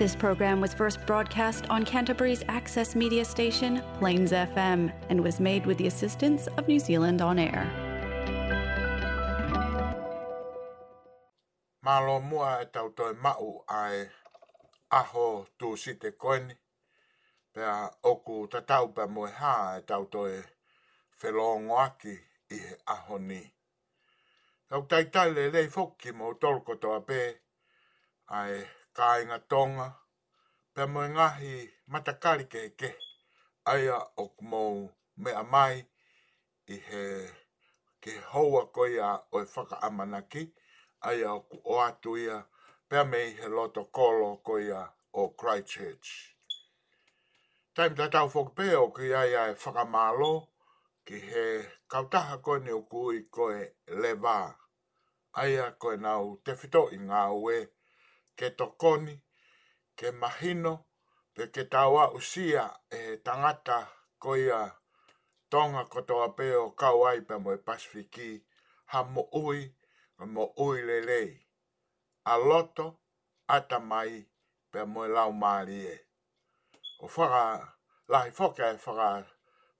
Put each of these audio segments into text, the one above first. This program was first broadcast on Canterbury's access media station, Plains FM, and was made with the assistance of New Zealand On Air. Malo mua e tau toi mau ai aho tu si te koeni, pea oku tataupa mui hā e tau toi whelongo aki i he aho ni. Tau taitale lei foki mō tolkotoa pē, ai kāinga tonga, pe mo ngahi matakari ke ke, aia ok mou mea mai, i he ke houa koi a oi whaka amanaki, aia ok o atu ia, pe me i he loto kolo koi a o Christchurch. Taim ta tau fok pe o ki ai ai whakamalo, ki he kautaha koi ni o kui koe lewa, aia koe nau te fito i ngā ue, ke tokoni, ke mahino, pe ke tawa usia e tangata koia tonga kotoa peo kawai pe moe pasifiki ha mo ui, mo ui lelei. A loto ata mai pe moe lau maari e. O whaka, lahi whaka e whaka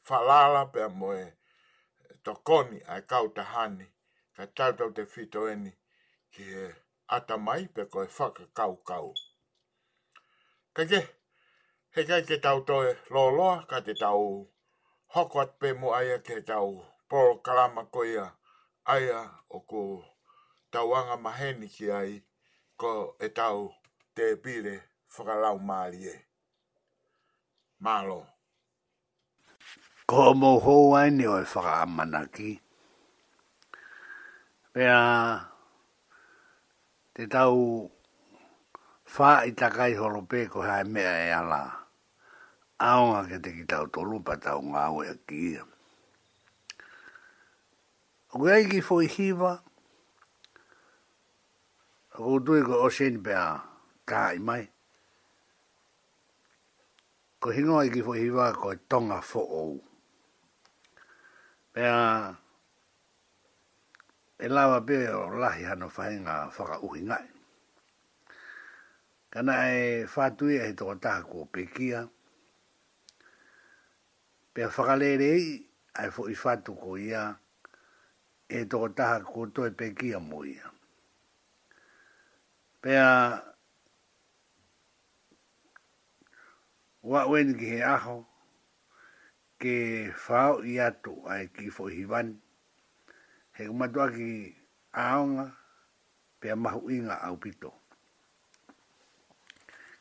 falala pe moe tokoni ai kautahani ka tautau te fito eni ki ata mai pe koe whaka kau kau. Kei ke, he kei ke tau toe loloa ka te tau hokoat pe mo aia ke tau poro kalama koia aia o ko tauanga maheni ki ai ko e tau te pire whakalau maali e. Malo. Ko mo hou ai ni oi whakamanaki. Pea te tau fa i takai horope ko hae mea e ala. Aonga ke te ki tau tolu pa tau ngā ue a kia. O kia i ki fōi hiva, o tui ko osen pēa tā i mai. Ko hingoa i ki fōi hiva ko tonga fōou. Pēa... Pea e lawa pe e o lahi hano fahe ngā whaka uhi ngai. Kana e whātui e he toko taha kua pekia. Pea whakalere i, ai fo i whātu ko ia, e toko taha kua toi pekia mo ia. Pea, wa weni ki he aho, ke whao i atu ai ki fo i hivani, he umatoa ki aonga pe a mahu inga au pito.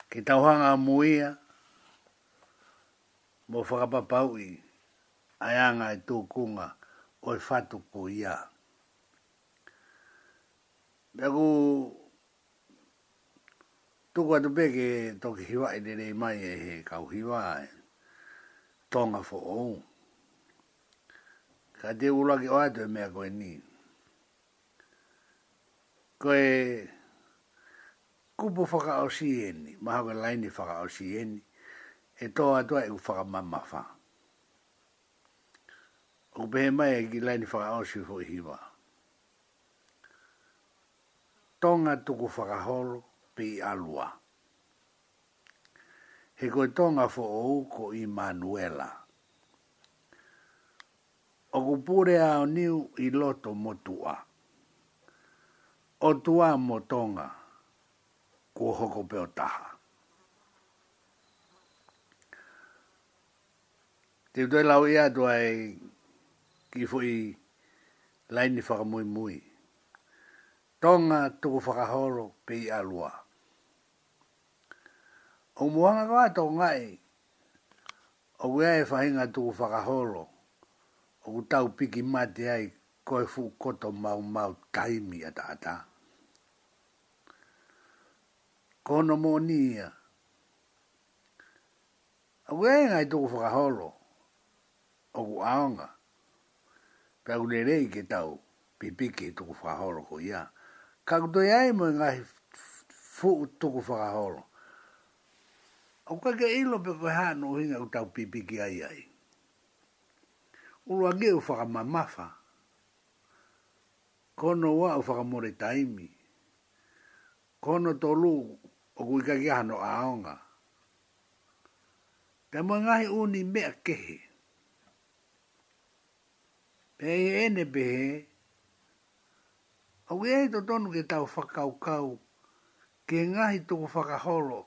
Ki tauhanga a muia mo whakapapau i aianga e tūkunga o i whatu ko ia. Beku tuku atu peke toki hiwa i dere mai e he kau hiwa e tonga fo oum ka te ula ki oatoe mea koe ni. Koe kupu whaka o si eni, maha koe laini whaka o si eni, e toa atua e u whaka mamma wha. O pehe mai e ki laini whaka o si fo e hiwa. Tonga tuku whakaholo pi alua. He koe tonga fo o ko i Manuela. Manuela o ku pure niu i loto motua. O tua motonga ku hoko peo taha. Te utoe lau ia tua e ki fui laini whakamui mui. Tonga tuku whakahoro pe i alua. O muanga kua tonga e, o wea e whahinga tuku whakahoro, o ku tau piki mate ai koe fu koto mau mau taimi a tātā. Kono mō nia. A wei ngai tuku whakaholo o ku aonga. Pea ku nerei ke tau pipiki tuku whakaholo ko ia. Ka kutoi ai mo ngai fu tuku whakaholo. O kake ilo pe koe hano hinga ku tau pipiki ai ai ulua ge u faka mamafa. Kono wa u faka more taimi. Kono tolu o kuika ki ahano aonga. Te mo ngahi uni mea kehe. ne ene pehe. O kuia hito tonu ke tau whakau kau. Ke ngahi tuku whakaholo.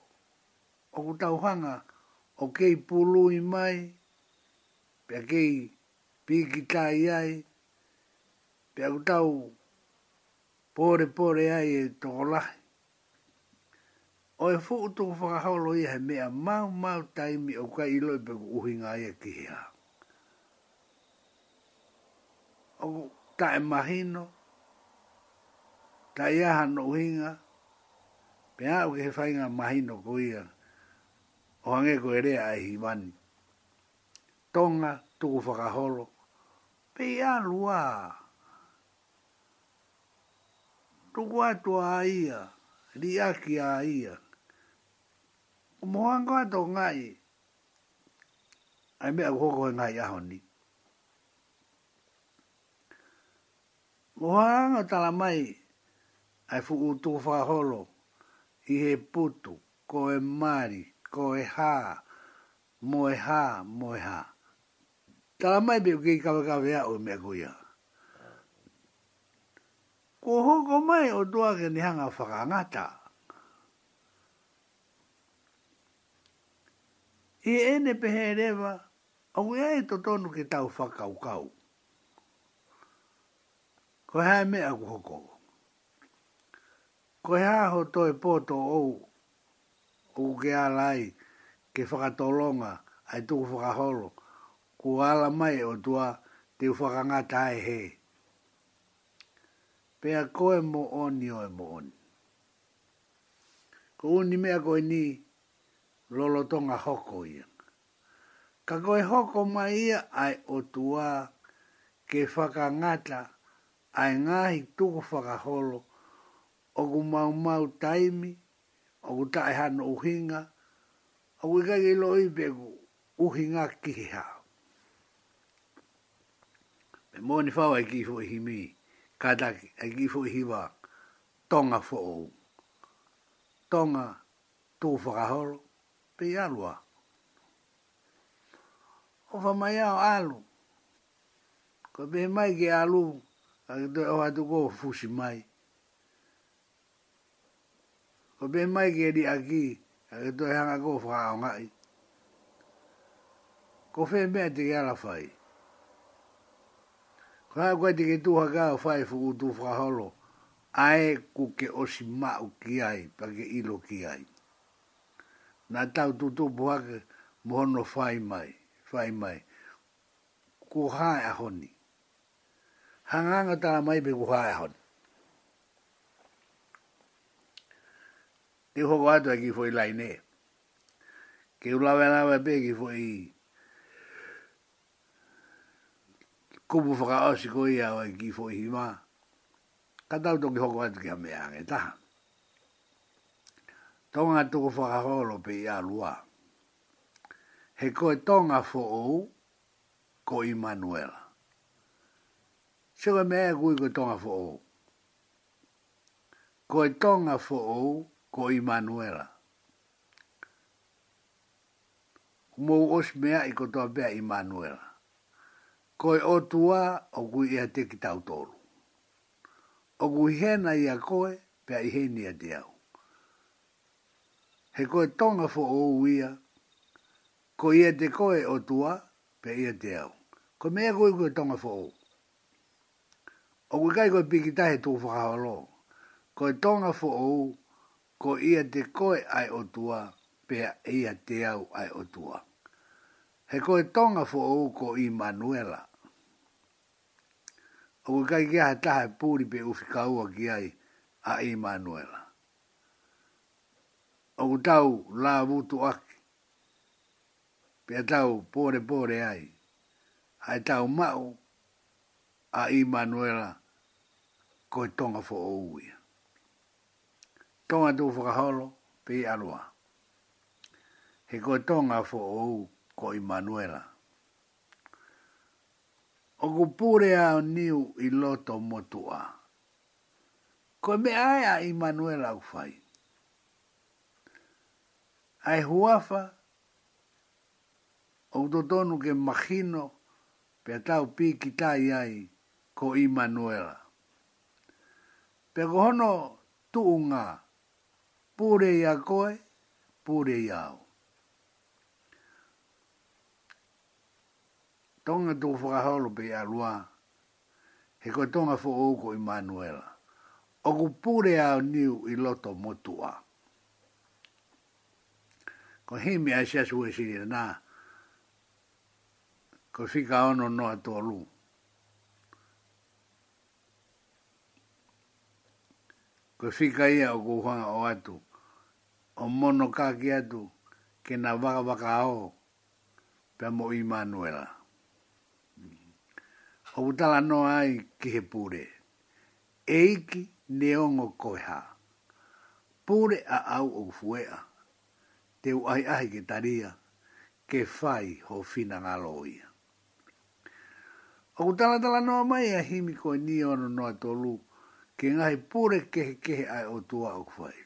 O ku tau hanga o kei pului mai. Pea kei pului mai piki tai ai, pia kutau pore pore ai e toko lahi. O e fuku tuku whakaholo i he mea mau mau taimi o kai iloi pe ku uhinga ai e kihia. O ta tae mahino, tae aha no uhinga, pe au ke he whainga mahino ko ia, o hange ko ai hi Tonga, tuku whakaholo. Pei a lua. Tuku atu a ia, li aki a ia. O mohanga ato ngai. Ai mea kukoko e ngai aho ni. Mohanga tala mai, ai fuku tuku whakaholo. I he putu, ko e mari, ko e haa. Moe ha, moe ha. ha. Tala mai me ke ka ka o me ko ia. Ko ho mai o tua ke ni hanga whakangata. I ene pehe rewa, au ea e tonu ke tau whakau kau. Ko hea me a ko hoko. Ko hea ho toi pōto ou, ou ke alai, ke whakatolonga, ai tuku whakaholo. Ko kua ala mai o tua te whakanga tae he. Pea koe mo oni oe mo oni. Ko uni mea koe ni lolotonga hoko ia. Ka koe hoko mai ia ai o tua ke whakangata ai ngahi tuku whakaholo o ku maumau taimi, o ku taihan uhinga, o ku ikagi loipe ku uhinga kihihau. Me mo ni fa ai ki fo hi mi ka da ai ki fo hi wa tonga fo o tonga to fa ra ho pe ya lo o fa mai ao alu ko be mai ki alu a de o atu ko fusi mai ko be mai ki di aki a de to hanga ko fa o ngai ko fe me te ya la fai Ka ko te ke tuha ka o fai fuku tu whaholo. Ae ku ke osi mau ki ai, pa ke ilo ki ai. Nā tau tu tu puhaka mohono fai mai, fai mai. Ku hae ahoni. Hanganga tā mai pe ku hae ahoni. Te hoko atu aki fo lai ne. Ke ulawe lawe pe ki fo i... kupu whaka osi ko ia o ki fo hima. kada tau toki hoko atu ki hame ange taha. Tonga toko whaka holo pe i alua. He koe tonga fo ou ko i me Sewa mea ko koe tonga fo ou. Koe tonga fo ou ko i Manuela. Mou os mea i kotoa be i Manuela koe o tua o kui ia te ki tau tolu. O kui hena ia koe, pia i henia te au. He koe tonga fo o uia, koe ia te koe o tua, pia ia te au. Ko mea koe koe tonga fo o. O kui kai koe pikita he tō whakaholo, koe tonga fo o, koe ia te koe ai o tua, pia ia te au ai o tua. He koe tonga fo o ko i Manuela, o ka e kai kia ha taha e pūri pe uwhi kaua ki ai a Emanuela. O ku tau la vutu aki, pe a tau pōre pōre ai, hai e tau mau a Emanuela ko i tonga fo o uia. Tonga tu whakaholo pe i aroa. He ko i tonga fo o u ko i Emanuela o ku pūre a niu i loto motua. Ko me ae a Immanuel au fai. Ai huafa, o totonu ke mahino pe tau pi ki tai ai ko Immanuela. Pe kohono tuunga, pūre i koe, pūre i tonga tō whakahaolo pe a lua. He koe tonga fō ōko i Manuela. Oku pūre au niu i loto motua. Ko hei mea siasu e siri nā. Ko whika ono noa tō lū. Ko whika ia o ku hanga o atu. O mono kāki atu ke na waka waka ao. Pea mo i Manuela. Manuela o utala noa i ki he pūre. Eiki neongo koeha. Pūre a au o fuea. Te uai ahi ki taria ke fai ho fina ngaloia. O utala tala noa mai a himi koe ni ono noa tolu ke ngai pūre kehe kehe ai o tua o fai.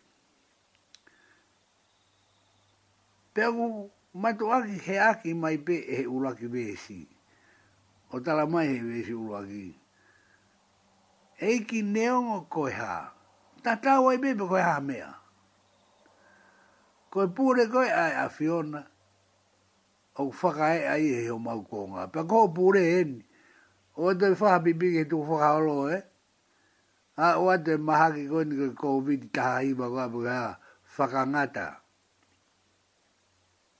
Pea ku matu aki he aki mai pe e ulaki vesi. Pea o tala mai he wesi uruagi. Eiki neongo koe ha, tatau ai bebe koe ha mea. Koe pure koe ai a Fiona, o whakae ai e o mau konga. Pa koe pūre eni, o te whaha bibiki tu whakaolo e, eh? a o te mahaki koe ni koe COVID taha iwa koe apu kaha whakangata.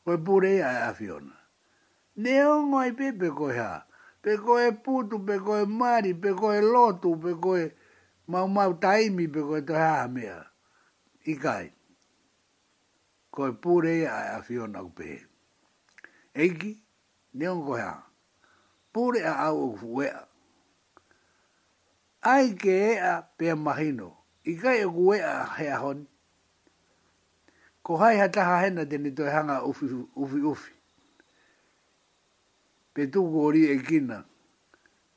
Koe pūre ai a Fiona. Neongo ai bebe koe haa pe koe putu, pe koe mari, pe koe lotu, pe koe mau mau taimi, pe koe to hea mea. I Koe pure ea a, a fio nau pe. Eiki, neon koe ha. Pure a au o Ai ke ea pe mahino. I kai o kuea hea hon. Ko hai hataha hena teni toi hanga ufi ufi. ufi pe tuku ori e kina,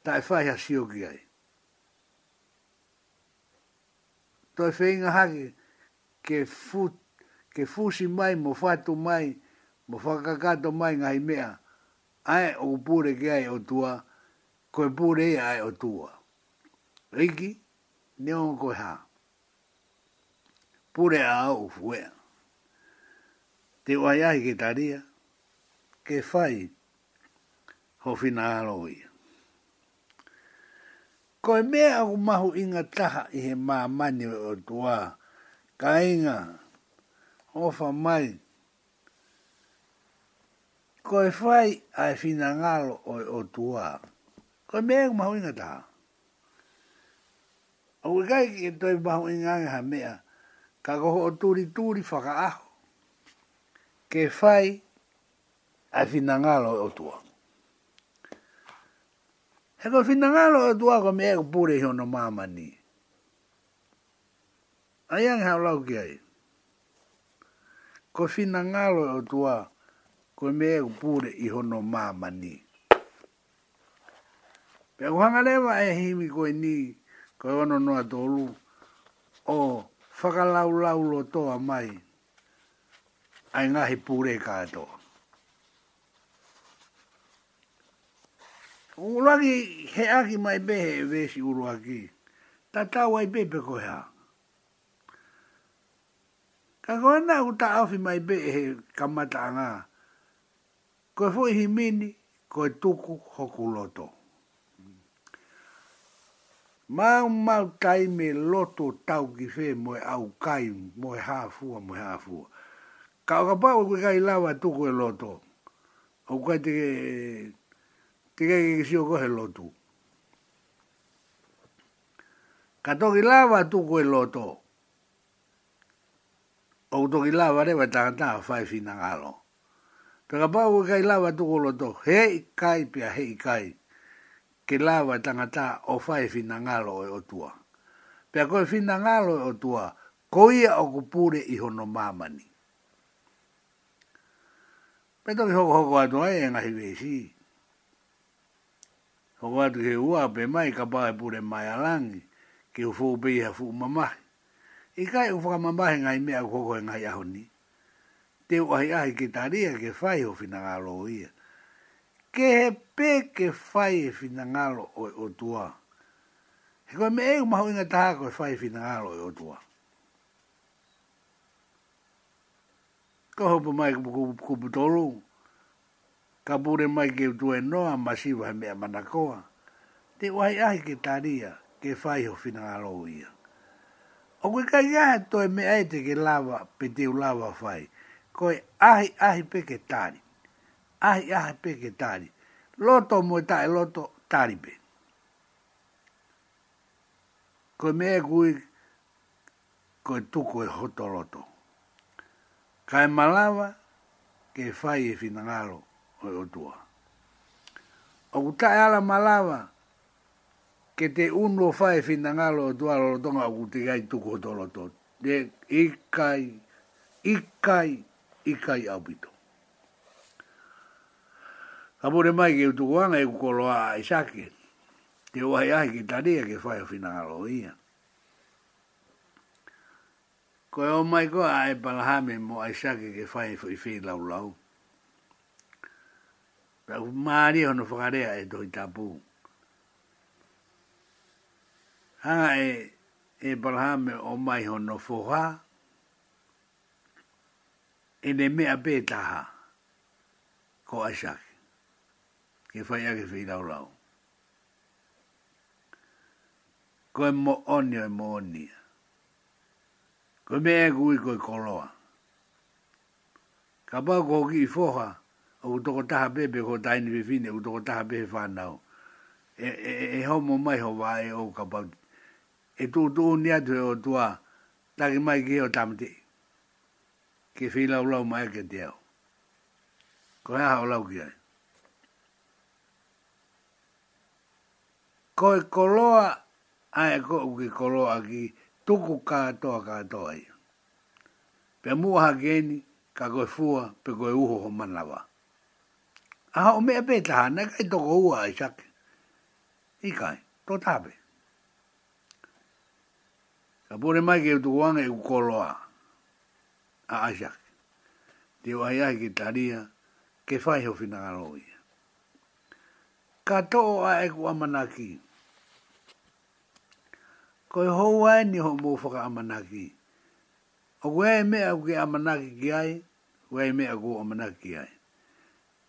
ta e whaia sio ai. To e whainga hake, ke, fu, ke fusi mai, mo whatu mai, mo whakakato mai ngai mea, ai o pure ki ai o tua, ko e pure e ai o tua. Riki, ne ongo koe haa. Pure a au fuea. Te wai ai ki taria, ke whai, ho finalo i. Ko e mea au mahu inga taha i he maa mani o tua, ka inga, ho fa mai. Ko e whai a e ngalo o, o tua, ko e mea au mahu inga taha. Au e kai ki e toi mahu inga ngā ha mea, ka koho o turi turi whaka aho. Ke whai a e ngalo o tua. He ka whina ngalo e tua ka mea pūre hi ono mamani. Ai ang hao lau ki ai. Ko whina ngalo e tua ka mea pūre i ono mamani. Pea kuhanga lewa e himi koe ni koe ono noa tolu o whakalau lau lo toa mai ai ngahi pūre ka toa. Uruaki he aki mai be he e vesi uruaki. aki. Ta ta wai be pe ko Ka ko na u ta afi mai be he kamata nga. Ko e fo hi mini ko e tuku hoku loto. Ma ma kai me loto tau ki fe mo au kai mo ha fu mo ha Ka ka pa ko kai lawa tuku loto. O ka te ke ke ke si o ko helo tu. Ka toki lava tu ko helo to. O toki lava rewa tangata a fai fina ngalo. Pe ka pao ke kai lava tu ko helo Hei kai pia hei kai. Ke lava tangata o fai fina ngalo e o tua. Pe koe fina ngalo e o tua. Koia o kupure i hono mamani. Pe toki hoko hoko atu ai e ngahi vei ko wa tu he ua pe mai ka pa pure mai alangi ke u fu be ha fu mama i kai u fu mama he ngai me ko ko e ngai a honi te u ai ai ke taria ke fai o fina galo ia ke he pe ke fai e fina galo o, e o tua he ko me e u mahu inga ta ko fai fina galo e o tua ko ho pa mai ku ku ku ka pure mai ke tu noa masiva he mea manakoa. Te wai ai ke taria ke fai ho fina alo ia. O koe kai ahi toi me aete ke lava pe teu lava fai Koe ai ai pe ke tari. ai ai pe ke tari. Loto mo e tae loto tari pe. Koe mea kui koe tuku e hoto loto. Kai malawa ke fai e fina ngalo o e otua. O ku ala malawa, ke te unu o fae fina ngalo o tua lorotonga o ku te gai tuku o toroto. De ikai, ikai, ikai au pito. mai ke utu kuanga e kukoloa a isake, te wai ahi ki taria e ke fae fina ngalo o ia. Koe o mai koe ae palahame mo isake ke fae fai fai laulau. Maari ono whakarea e doi tapu. Hanga e, e parahame o mai hono whoha, e ne mea pētaha ko Aishak. Ke whai ake whi rau rau. Ko e mo onio e mo onia. Ko e mea e ko e koroa. Ka pau ko i whoha, o doko taha bebe ko taini pe fine, o doko taha bebe whanau. E, e, e, e homo mai ho wae o ka pau. E tō tō ni atu e o tua, taki mai ki o tamte. Ke whila o lau mai ke te au. Ko hea o lau ki ai. Ko e koloa, ai ko uki koloa ki, tuku kātoa kātoa ai. Pe muaha geni, ka koe fua, pe koe uho ho manawaa. A o mea pe taha, na kai toko ua ai sake. I kai, to tape. Ka pore mai ke utu wanga e ukoloa. A ai sake. Te o aia ki taria, ke fai ho fina aroia. Ka toko a e ku amanaki. Ko e hou ai ni ho mo whaka amanaki. O kua e mea ku ke amanaki ki ai, kua e mea ku amanaki ki ai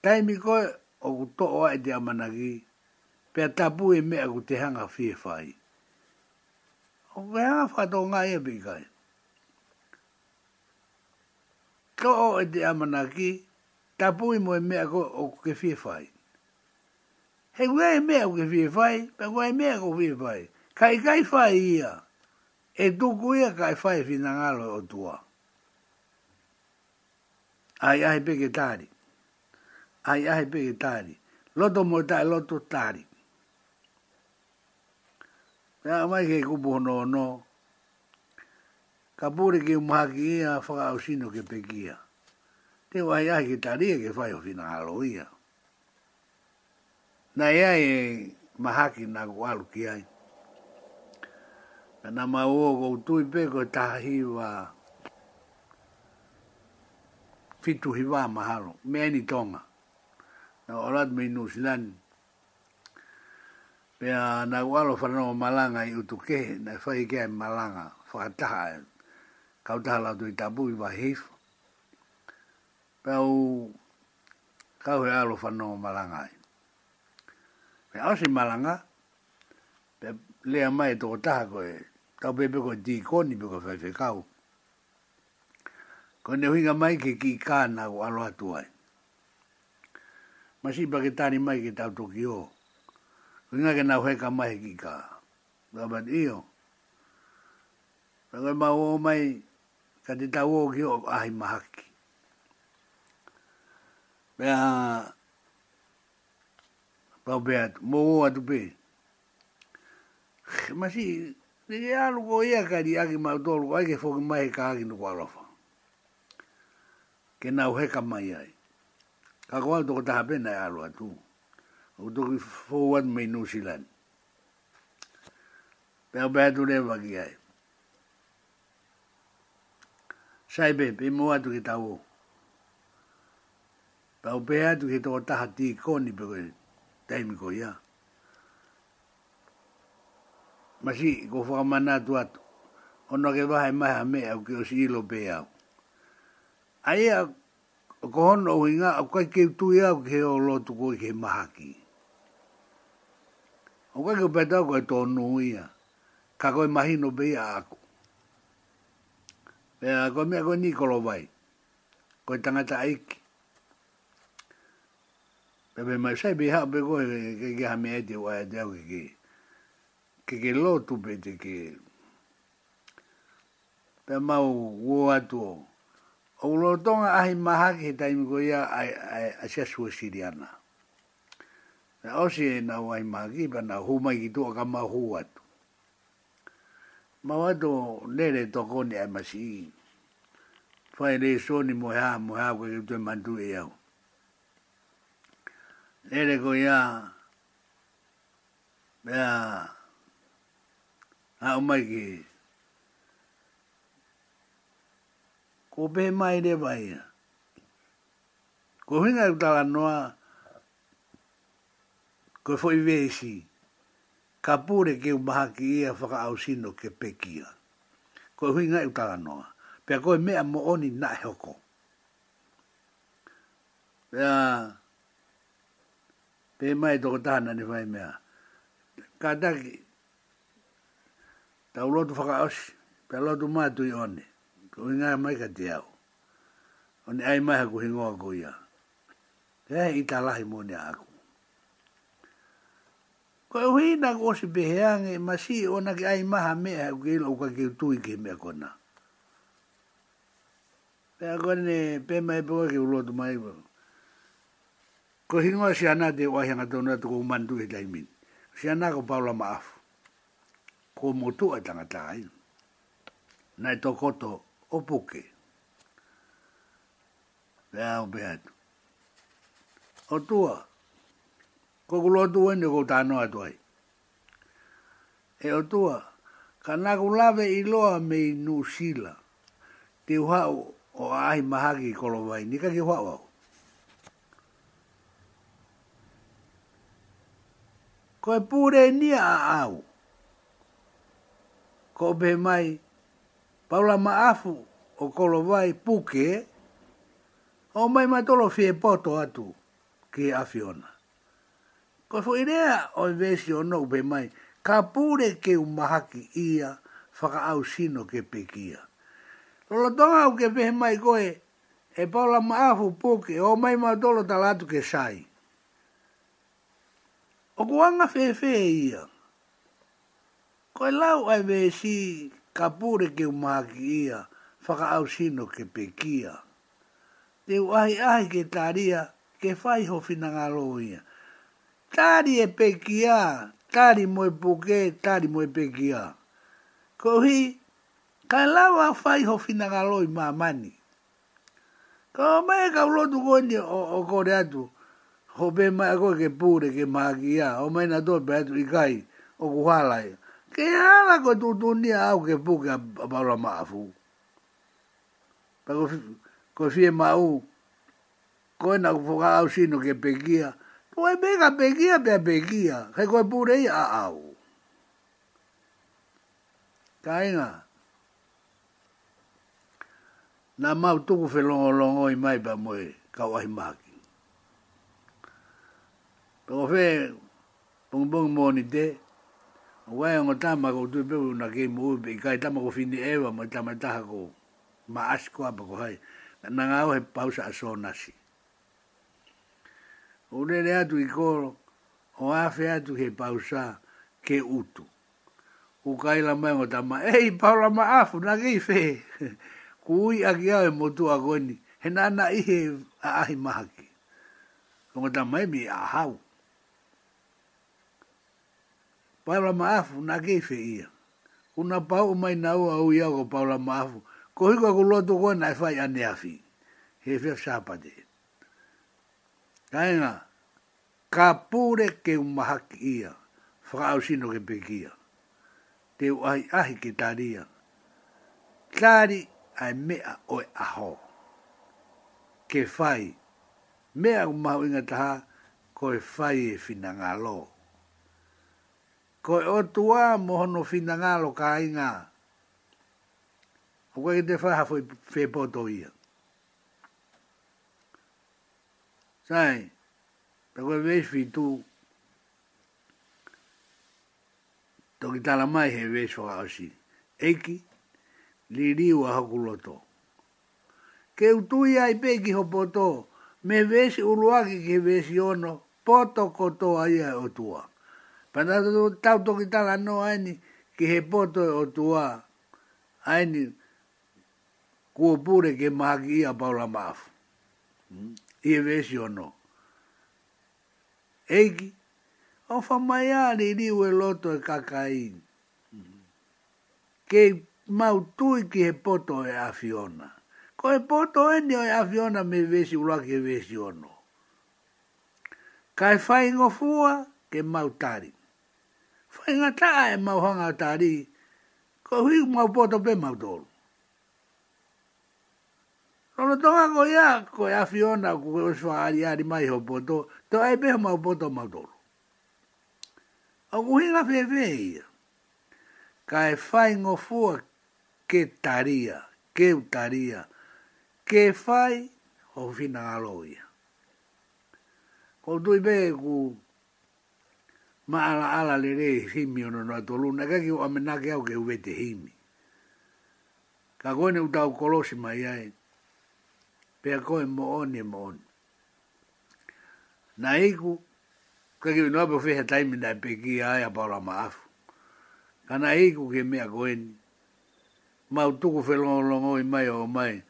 taimi koe o ku to'o ai te amanagi pea tapu e mea ku te hanga fie O ku hanga whato ngā ia e pikai. To'o e te amanagi, tapu e mo e mea koe o ku ke fie whai. He kua e mea ku ke fie whai, pe kua e mea ku fie whai. Kai kai whai ia, e tuku ia kai whai fina ngalo o tua. Ai ai peke tāri ai ai pe tari loto mo tai loto tari ya mai ke ku bo no no kapuri ki ma ki a fa au sino ke pe te wai ai ki tari e ke fa o fina alo na ia e mahaki na ku ki ai na ma o go tu pe ko tahi wa fitu hiwa mahalo meni tonga na orat me New Zealand. Pe na walo fa no malanga i utuke na fai e. i kai malanga fa ta. Ka ta la tu tabu bui ba hef. Pe o ka we alo fa no malanga. Pe a si malanga pe le a mai to ta ko e. Ta be pe ko di ko ni be ko fa fe ka. Ko ne hinga mai ke ki ka na walo atuai masi pa ke tani mai ki tau toki o. Ringa ke nau heka mai ki ka. Dabat iyo. Rangai ma o mai ka te tau o ki o ahi mahaki. Pea pau pea mo o atu pe. Masi Nige alu ko ia kari aki mau tolu, aike foki mai ka aki nuku alofa. Ke nau heka mai ai ka ko to ta pe na ya lo tu o to ki fo wan me new zealand pe ba tu le ba ki ai sai be be mo atu ki ta wo pa o pe atu ki to ta ti ko ni pe tai mi ko ya Masi, ko whakamana tu atu. Ono ke wahai maha me au ke o si ilo pe au. Ai au, ko hon o inga o kai ke tu ia ke o lotu tu ko ke mahaki o kai ke peta ko to no ia ka ko mahi no be ia ko pe a ko me ko ni ko lo vai ko tanga ta ai ki be mai sai be ha be ko ke ke ha me de wa de ke ke ke ke lo tu te ke pe mau wo atu o lo tonga ahi maha ki he taimi ko ia a sia sua siriana. Na osi e nau ahi maha ki, pa na humai ki tua ka mahu atu. Ma wato nere toko ni ai masi i. Fai re so ni mo hea, mo hea kwa kutu e mandu e au. Nere ko ia, mea, a umai ki ko pe mai re vai ko hinga ta la noa ko foi vesi ka pure ke un bahaki e fa ka ausino ke pekia ko hinga ta la noa pe ko me mo oni na e hoko ya pe mai do ta na ni vai mea ka ta ki ta ulo tu fa ka aus pe lo tu ma tu i o inga mai ka te au. O ne ai mai haku hingoa ko ia. Te hei i talahi mō ne aku. Ko e hui nā kōsi pehe ma si o nā ki ai maha me haku ke ila uka ke utui ke mea kona. Pea kone pe mai pewa ke ulo tu mai wau. Ko hingoa si anā te wahi anga tōna tuko umandu he taimin. Si anā ko paula maafu. Ko motu a tangata ai. Nai tō Nai tō koto o buke. Le au pe atu. O tua, kokulo tu ene ko tano atu ai. E o tua, ka naku lave i me i nusila. Te uhau o ahi mahaki i kolovai, nika ki uhau au. Ko e pūre nia a au. Ko be paula maafu o kolo vai puke, o mai matolo fie poto atu ki afiona. Ko fu idea o invesi o no upe mai, ka pure ke umahaki ia whaka au sino ke pekia. Lolo tonga au ke pehe mai koe, e paula maafu puke, o mai matolo talatu ke sai. O kuanga fefe ia, koe lau ai vesi ka pūre ke umāki ia, whaka au sino ke pekia. Te uahi ahi ke tāria, ke whai ho fina ngā ia. Tāri e pekia, tāri mo e puke, tāri mo e pekia. Ko hi, ka lawa whai ho fina ngā loi mā mani. Ka mai ka ulotu koni o, o kore atu, ho pe mai ke pūre ke mākia, o mai na tō pe atu i o kuhalai. Ke ala ko tu tu ni au ke pu ke paula maafu. Pako ko fie mau, ko e na kufoka au sino ke pekia. Tu e mega pekia pe pekia, ke ko e purei a au. Ka inga. Na mau tuku fe longo longo i mai pa moe, ka wahi maki. Pako fe, pung pung moni te, pung pung Ua e ngā tāma kō tū pēu nā kē mō pē, kai tāma ko whini ewa, mō tāma taha ko ma asi kō apa kō hai, nā ngā au he pausa a sō nasi. O re re atu i kō, o āwhi atu he pausa ke utu. Ko kai la mai e ngā tāma, ei, paura ma afu, nā kē i whē. Ko ui a ki au e mō tū a kōini, he nā nā ihe a ahi mahaki. Ko ngā tāma e mi a hau paula maafu na kefe ia. Una pau mai na au iau ko paula maafu. Ko hiko ko loto koe na fai ane afi. He fef sāpate. Kainga, ka pūre ke umahaki ia. Whakau sino ke pekia. Te uahi ahi ke tāria. Tāri ai mea oe aho. Ke fai. Mea umahu inga taha, ko e fai e fina ngā loo ko e otua mo hono fina ngalo ka inga. O kwa kete faha foi fe poto ia. Sai, pe kwa vesh fitu, toki tala mai he vesh waka osi. Eki, li riu a hokuloto. Ke utu ia i pe ki ho poto, me vesh uruaki ki vesh yono, poto koto aia otua. Otua. Pana tu tau toki tala no aini ki he poto e o tua aini kuo pure ke maha ki ia paula maafu. Hmm. Ie vesi o no. Eiki, o fa mai ari i riu e loto e kakain. Hmm. Kei mau tui ki he poto e afiona. Ko e poto e ni o e afiona me vesi ura ke vesi o no. Kai fai ngofua ke mau tarik. Fai ngā taa e mau hanga o tāri, ko hui mau poto pe mau tōru. Rono tonga ko ia, ko ia fiona, ko ko swa ari ari mai ho poto, to ai pe mau poto mau tōru. O ku hui ngā fefe ia, ka e fai ngō fua ke taria, ke utaria, ke fai ho fina aloia. Ko tui pe ku, ma ala ala le re himi ono no atolu na ka ki o amena ke au ke uwe te himi. Ka koene utau kolosi ma iai, pea koe mo oni e mo oni. Na iku, ka ki unua pe fehe taimi na peki aia paura maafu. Ka na iku ke mea koeni, ma utuku fe longo longo i mai o mai,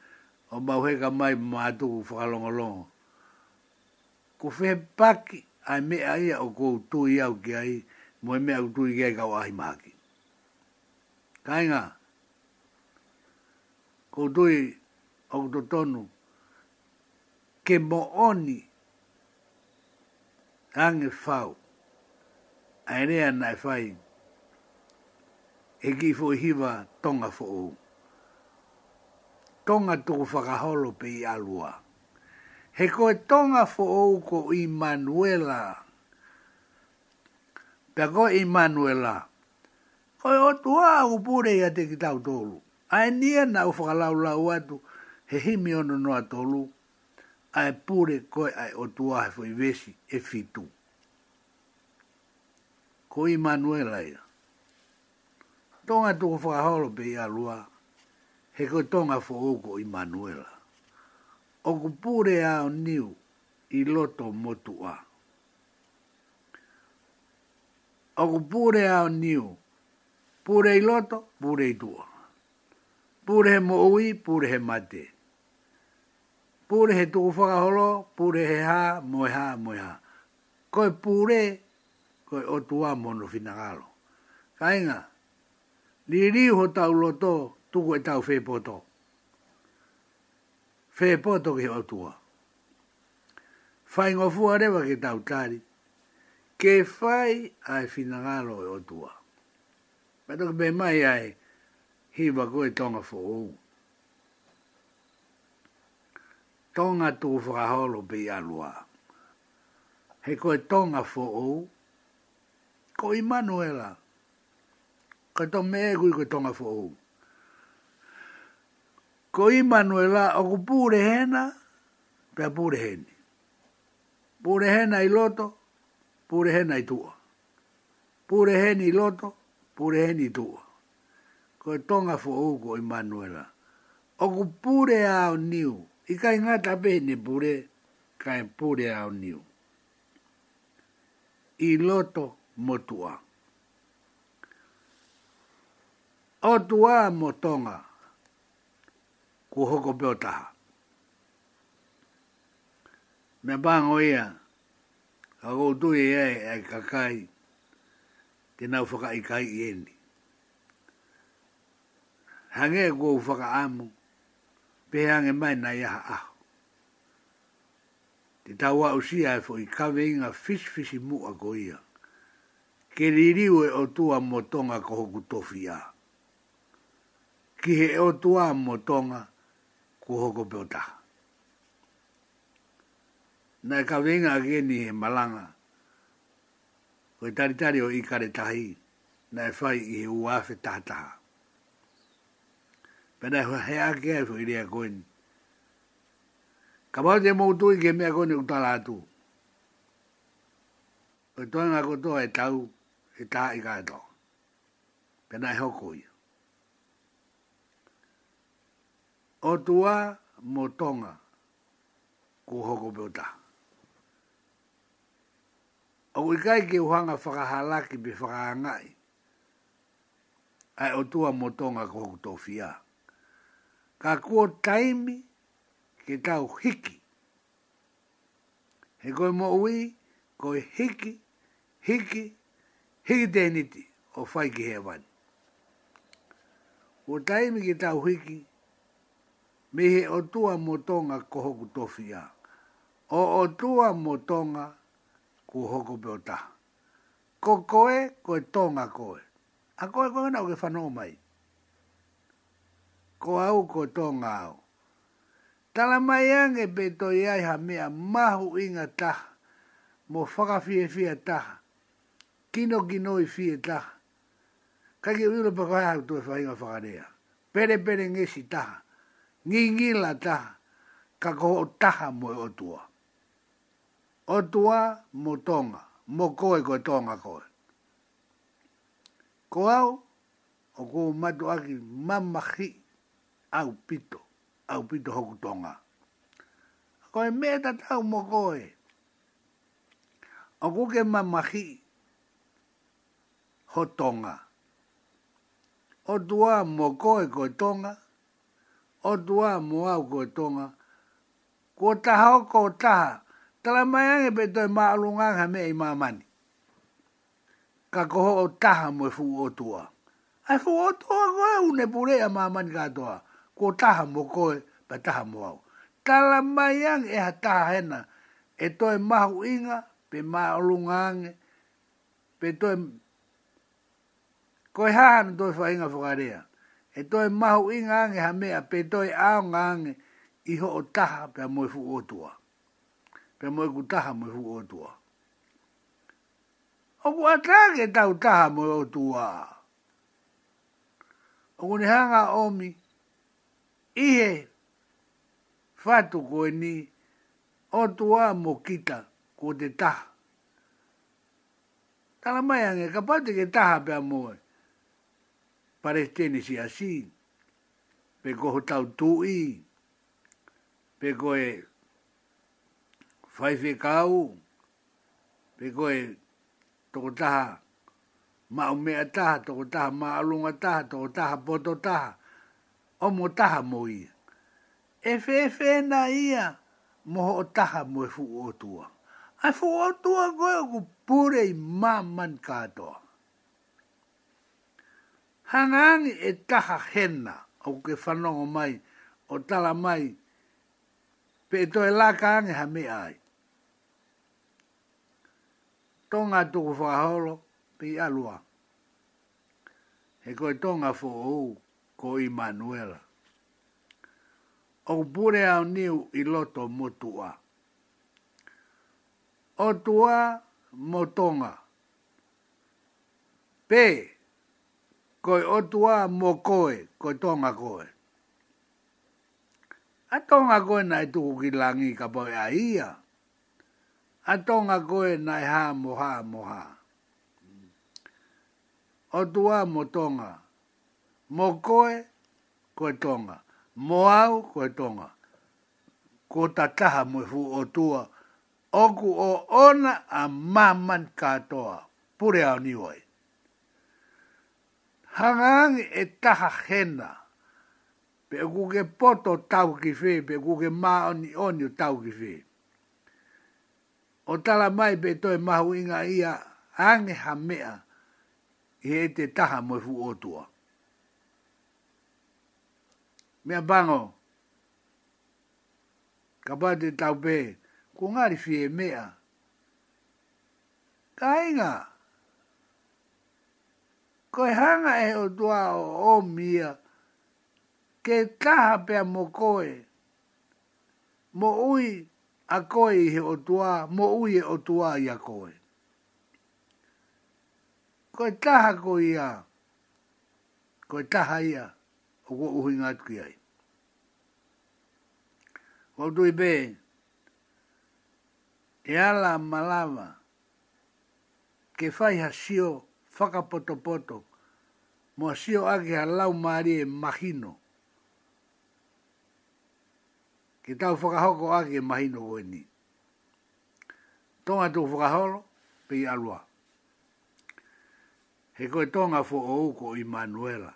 o ka mai ma atuku fa longo longo. Ku fe paki, ai me ai o ko tu i o ki ai mo me au tu ia ka wa ma ki kai nga ko tu o to tonu ke mo oni ange fau ai rea na fai e ki fo hiva tonga fo o tonga to fa ra holo pe i alua. He koe tonga fo ou ko Immanuela. Pea koe Immanuela. Koe o tua au pure ia te ki tau tolu. Ae nia na u laula lau atu he himi ono noa tolu. Ae pure koe ai o tua he fo vesi e fitu. Ko Immanuela ia. Tonga tuko whakaholo pe ia lua. He koe tonga fo ou ko Immanuela o ku pūre ao niu i loto motua. O ku pūre ao niu, pūre i loto, pure i tua. Pure he moui, pure he mate. Pure he tuku whakaholo, pure he ha, moe ha, moe ha. Koe pure, koe o tua mono whinangalo. Kainga, li riu ho tau loto, tuku e tau whepoto. Kainga, fe po to ke otua fai ngofu are wa ke tau ke fai ai finangalo e otua pa to be mai ai hi ba e ko tonga fo o tonga tu fra holo be alua he ko tonga fo o ko imanuela ko to me ku ko tonga fo o ko Manuela o ku purehena, pe purehene. Purehena i loto, purehena i tua. Purehena i loto, purehena i tua. Ko tonga fo o ko Manuela. O ku pure ao niu, i kai ngata pene pure, kai pure ao niu. I loto motua. O O tua motonga kua hoko peo taha. Me bango ia, ka koutu e e kakai, te nau whaka i kai i eni. Hange e kua whaka amu, pe hange mai na iaha aho. Te tawa usia e fo i kawe inga fish fish i mua ko ia. Ke ririu e o tua motonga ko hoku tofi a. Ki he e o tua motonga, ku hoko pe o taha. ka wenga ake ni malanga. Ko e tari tari o ikare tai na fai e whai i he uafe taha taha. Pena e he ake e whai rea koin. Ka te moutu i ke mea koin e utala atu. Ko e toa ngā kotoa e tau, e taha i kato. Pena e hoko o tua mo tonga ku hoko pota. O ikai ki uhanga whakahalaki pi whakahangai. Ai o tua mo tonga ku hoko tofia. Ka kuo taimi ke tau hiki. He koe mo ui, koe hiki, hiki, hiki teniti o whai ki hewani. O taimi ki tau hiki me he o tua motonga ko hoku tofi O o tua motonga ko hoku pe Ko koe, ko e tonga koe. A koe koe nao ke whanau mai. Ko au ko tonga au. Tala mai ange pe to iai ha mea mahu inga ta. Mo whakawhie fia ta. Kino kino i fia ta. Kaki uilo pa kai hau tue whainga whakarea. Pere pere ngesi taha ngi la ta ka ko taha mo o tua o tua mo tonga mo ko e ko tonga ko ko au o ko matu aki mamahi au pito au pito hoku tonga ko e meta tau mo ko e o ko ke mamahi ho tonga o tua mo ko e ko tonga o tua mo ko tonga. Ko taha o ko ta tala mai ange pe toi maa ha me i mamani. Ka koho o taha mo e o tua. Ai fuu o tua koe une pure a mamani katoa. Ko taha mo koe, pa taha mo au. Tala mai ange e ha taha hena, e toi mahu inga pe maa lunganga pe toi Koe hāna toi whainga whakarea e toi mahu i ngange ha mea pe toi ao ngange i ho o taha pe moe fu o tua. Pe moe ku taha moe fu o tua. O ku atake tau taha moe o tua. O ku nihanga omi ihe fatu koe ni o tua mo kita ko te taha. Tala mai ange kapate ke taha pe moe pare tene si asi, pe ko tau tui, pe ko e whaife kau, pe ko e toko taha mao mea taha, toko taha maalunga taha, toko taha poto taha, omo taha mo ia. E fe fe na ia, moho o taha mo e fu o tua. Ai fu o tua goe o ku pure i maman katoa hangani e taha hena au ke whanongo mai, o tala mai, pe e toi laka ane ha me ai. Tonga tuku whakaholo, pe i alua. He koe tonga fo ou, ko i Manuela. Au pure au niu i loto motua. O tua motonga. Pe, Pe, koe otua mo koe, koe tonga koe. A tonga koe nai tuku ki langi ka poe a ia. A tonga koe nai ha mo ha mo ha. Otua mo tonga. Mo koe, koe tonga. Mo au, koe tonga. Ko tataha mo fu otua. Oku o ona a maman katoa. Pure au niwai hangang e taha hena. Pe kuke poto tau ki fe, pe kuke maa oni oni tau ki fe. O tala mai pe toi mahu inga ia ange ha mea i e te taha moe fu otua. Mea bango, ka pate tau pe, ku ngari fie mea. Ka inga, ka inga, ko hanga e o tua o o mia ke taha pe mo koe mo ui a koe i he o tua mo ui e o tua i a koe ko taha ko ia ko taha ia o ko uhi ngat ki ai ko tui be e ala malava, ke fai ha sio ke fai ha sio whakapotopoto, mua sio age a lau maari imagino e mahino. Ki tau whakahoko ake e mahino koe ni. Tonga tō whakaholo, pei alua. He koe tonga fo o uko i Manuela.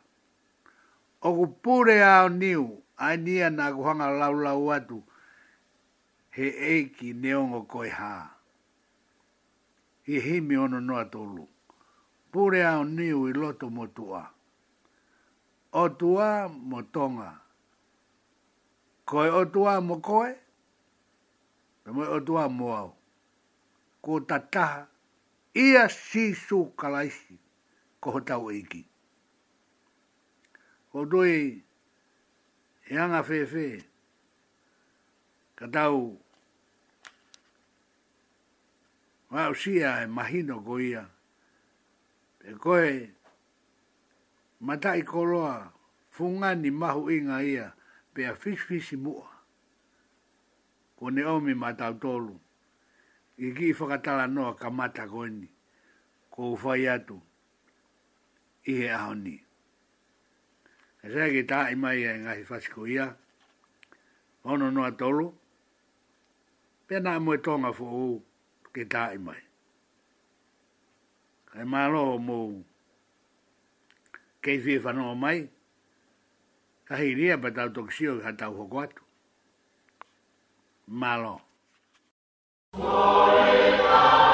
O ku pure a niu, a nia nā kuhanga lau lau atu, he eki neongo koe haa. I himi ono noa tōlu pure au niu i loto mo tua. O tua mo tonga. Koe o tua mo koe, pe moe o tua mo au. Ko ta taha, ia si su kalaisi, ko ho tau eiki. Ko tui, e anga fefe, ka tau, wau sia e mahino ko ia, e koe matai koloa funga ni mahu inga ia pe a fisfisi mua. Ko ne omi matau tolu. E I ki whakatala noa ka mata koini. Ko ufai atu. I he ahoni. E sea ki taa ima ia e inga hi fasiko ia. Ono noa tolu. Pena mo e tonga fo ou ke taa imai e malo mo kei fie whanoa mai, ka hei ria pa tau toksio ka tau hoko atu. Malo. Malo.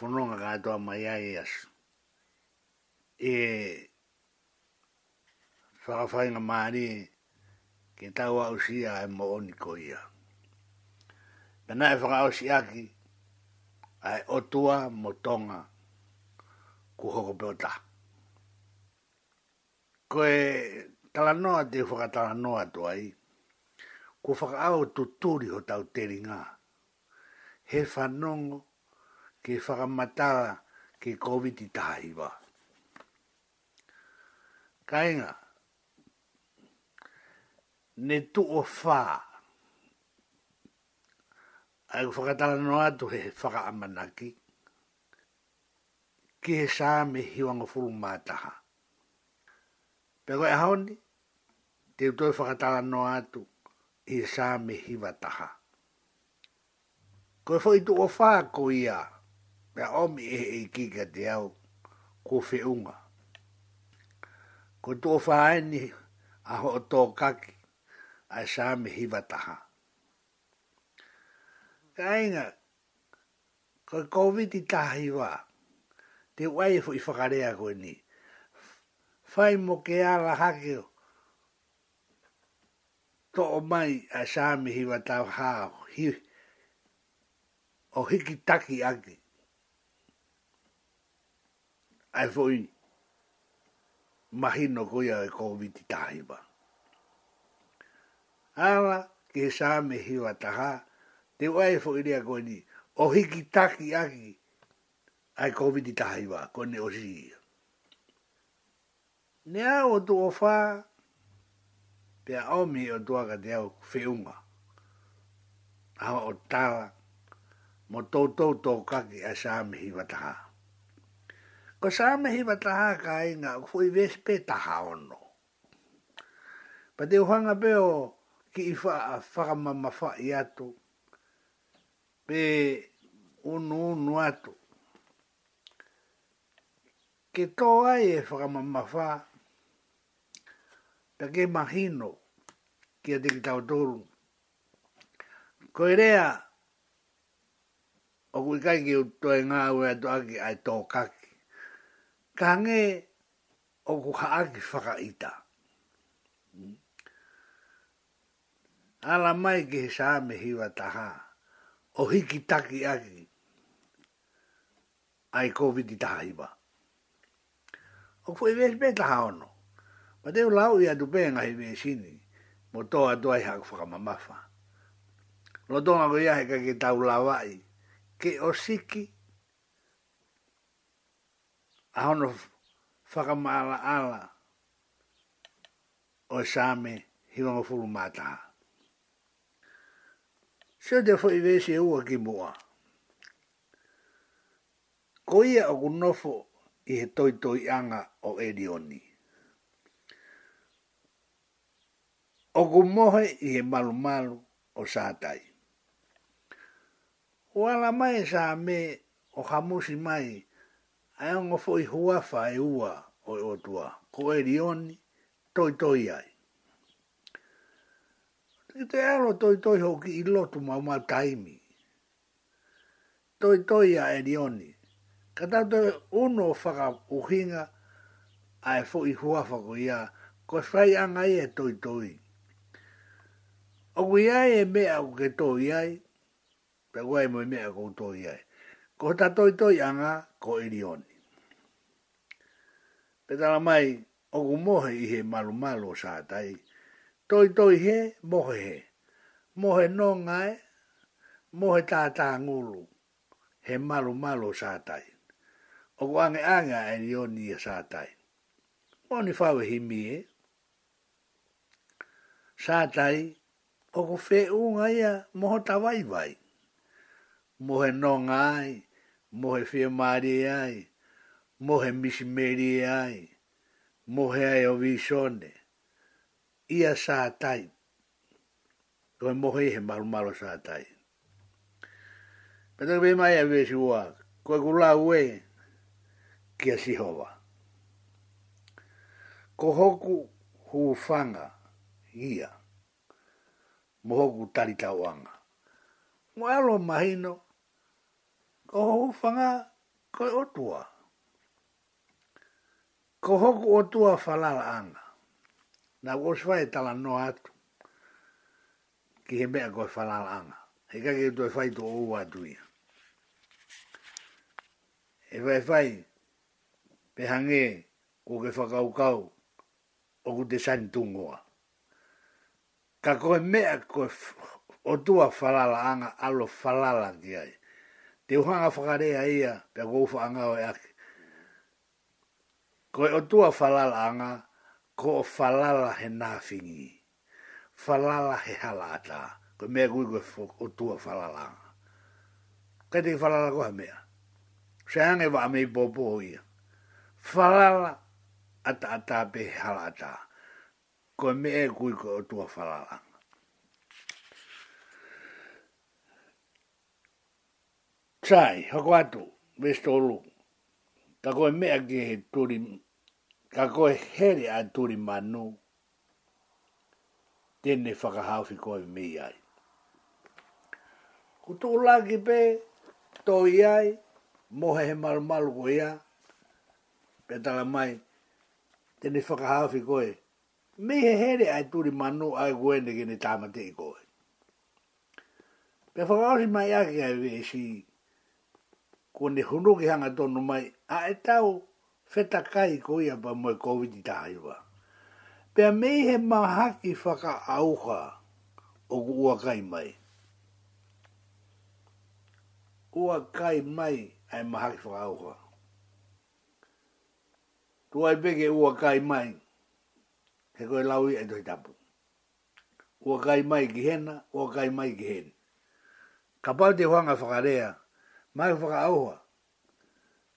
whanonga ka atoa mai ai e as. E whakawhainga maari ke tau au sia e mo oni ko ia. Pena e whakao si ki ai e otua mo tonga ku hoko peota. Ko e talanoa te noa tu ai, ku fa au whakao tuturi ho tau teringa. He whanongo ke whakamatala ke COVID i tahaiwa. Kainga, ne tu o whā, ai ku whakatala no atu he whakaamanaki, ki he sā me hiwanga furu mātaha. Pego e haoni, te utoi e whakatala no atu, i sā me hiwataha. Koe fwoi tu o whā ko ia, Pea omi e e kika te au ko fe Ko tō whaaini a ho tō kaki a sāmi hiva Ka inga, ko COVID i taha hiva, te wai e i whakarea koe ni. Whai mo ke ala hake tō mai a sāmi hiva o hiki taki aki ai foi mahino ko ia covid tahiba ala ke sa me hiwa taha te wai fo ilia ko ni o hiki aki ai covid tahiba ko ne osi ne a o tu ofa pe a me o tu aga te au feunga a o tawa mo tau kaki a sa me hiwa ko sa me hi va ka i nga ku i ves pe ono pa te ho nga ki i fa a fa ma ma fa i atu pe o no atu ke to ai e fa ma ta ke imagino ki a te ki tau toru ko i rea o kuikai ki utoe ngā ue atu aki ai tō kaki kange o ku haaki whakaita. Ala mai ki he sāme hiwa taha, o hiki taki aki, ai COVID i taha hiwa. O kua iwe e sime taha ono, ma teo lau i adupe ngā hiwe sini, mo tō atua i haku whakamamafa. Lo tō ngā kua iahe ka ke tau lawai, ke osiki siki, ahono whakamaala ala o sāme hiwanga furu mātaha. Sio te fo i vese ua ki mua. Ko ia o kunofo i he toi toi anga o Edioni. O kumohe i he malu malu o sātai. O ala mai sa o hamusi mai ae ongo fo i hua fa ua o i otua, ko e rioni, toi toi ai. I te alo toi toi hoki i lotu ma uma taimi. Toi toi a e rioni. Kata te uno whaka uhinga ae fo i hua whako ia, ko whai anga e toi toi. Oku iai e mea au ke tō iai, pe guai mo i mea kou tō iai. Ko ta toi toi anga, ko i e rioni pe tala mai o ku mohe i he malu malu o sātai. Toi toi he, mohe he. Mohe no ngai, mohe tā ngulu. He malu malu o sātai. O ku ange anga e ni o ni e a sātai. Oni whawe hi mie. Sātai, o ku whē unga ia, mohe tā vai vai. Mohe no ngai, mohe whē maria ai mo he misi meri e ai, mo ai o visione, ia sa tai, ko he mo he he sa tai. Pena kwe mai a vesi ua, koe kula ue, kia si hova. Ko hoku hufanga ia, mo hoku tarita wanga. Mo alo mahino, ko hufanga koe otua ko hoku o tua whalala ana. Nā ko osu whae tala no atu. Ki he mea koe whalala ana. He kake tu e whai tu o ua atu ia. E whai whai pe hange ko ke whakaukau o ku te sani tungoa. Ka koe mea koe o tua whalala ana alo whalala ki ai. Te uhanga whakarea ia pe a kou whaanga o e ake ko e o tua falala anga, ko o falala he nāwhingi, falala he halata, ko mea kui koe o tua falala anga. Kei te falala koha mea, se hange wa amei bopo ia, falala ata ata pe halata, ko mea kui koe o tua falala anga. Tsai, hako atu, vesto o luku ka koe mea ke he turi, ka koe here a turi manu, tēne whakahawhi koe me iai. Ko tō lāki pē, tō iai, mohe he marumalu ko ia, pē tala mai, tēne whakahawhi koe, me he heri a turi manu ai e koe ne kene tāmate i koe. Pē whakahawhi mai ake a wē si, ko ne hono ki hanga tonu mai, a e tau feta kai ko ia pa mai COVID i tahaiwa. Pea mei he maha ki whaka auha o ku kai mai. Ua kai mai ai e maha ki whaka auha. Tu ai peke ua kai mai, he koe laui e toi o Ua kai mai ki hena, ua kai mai ki hena. Ka pau te whanga whakarea, mai fa aoa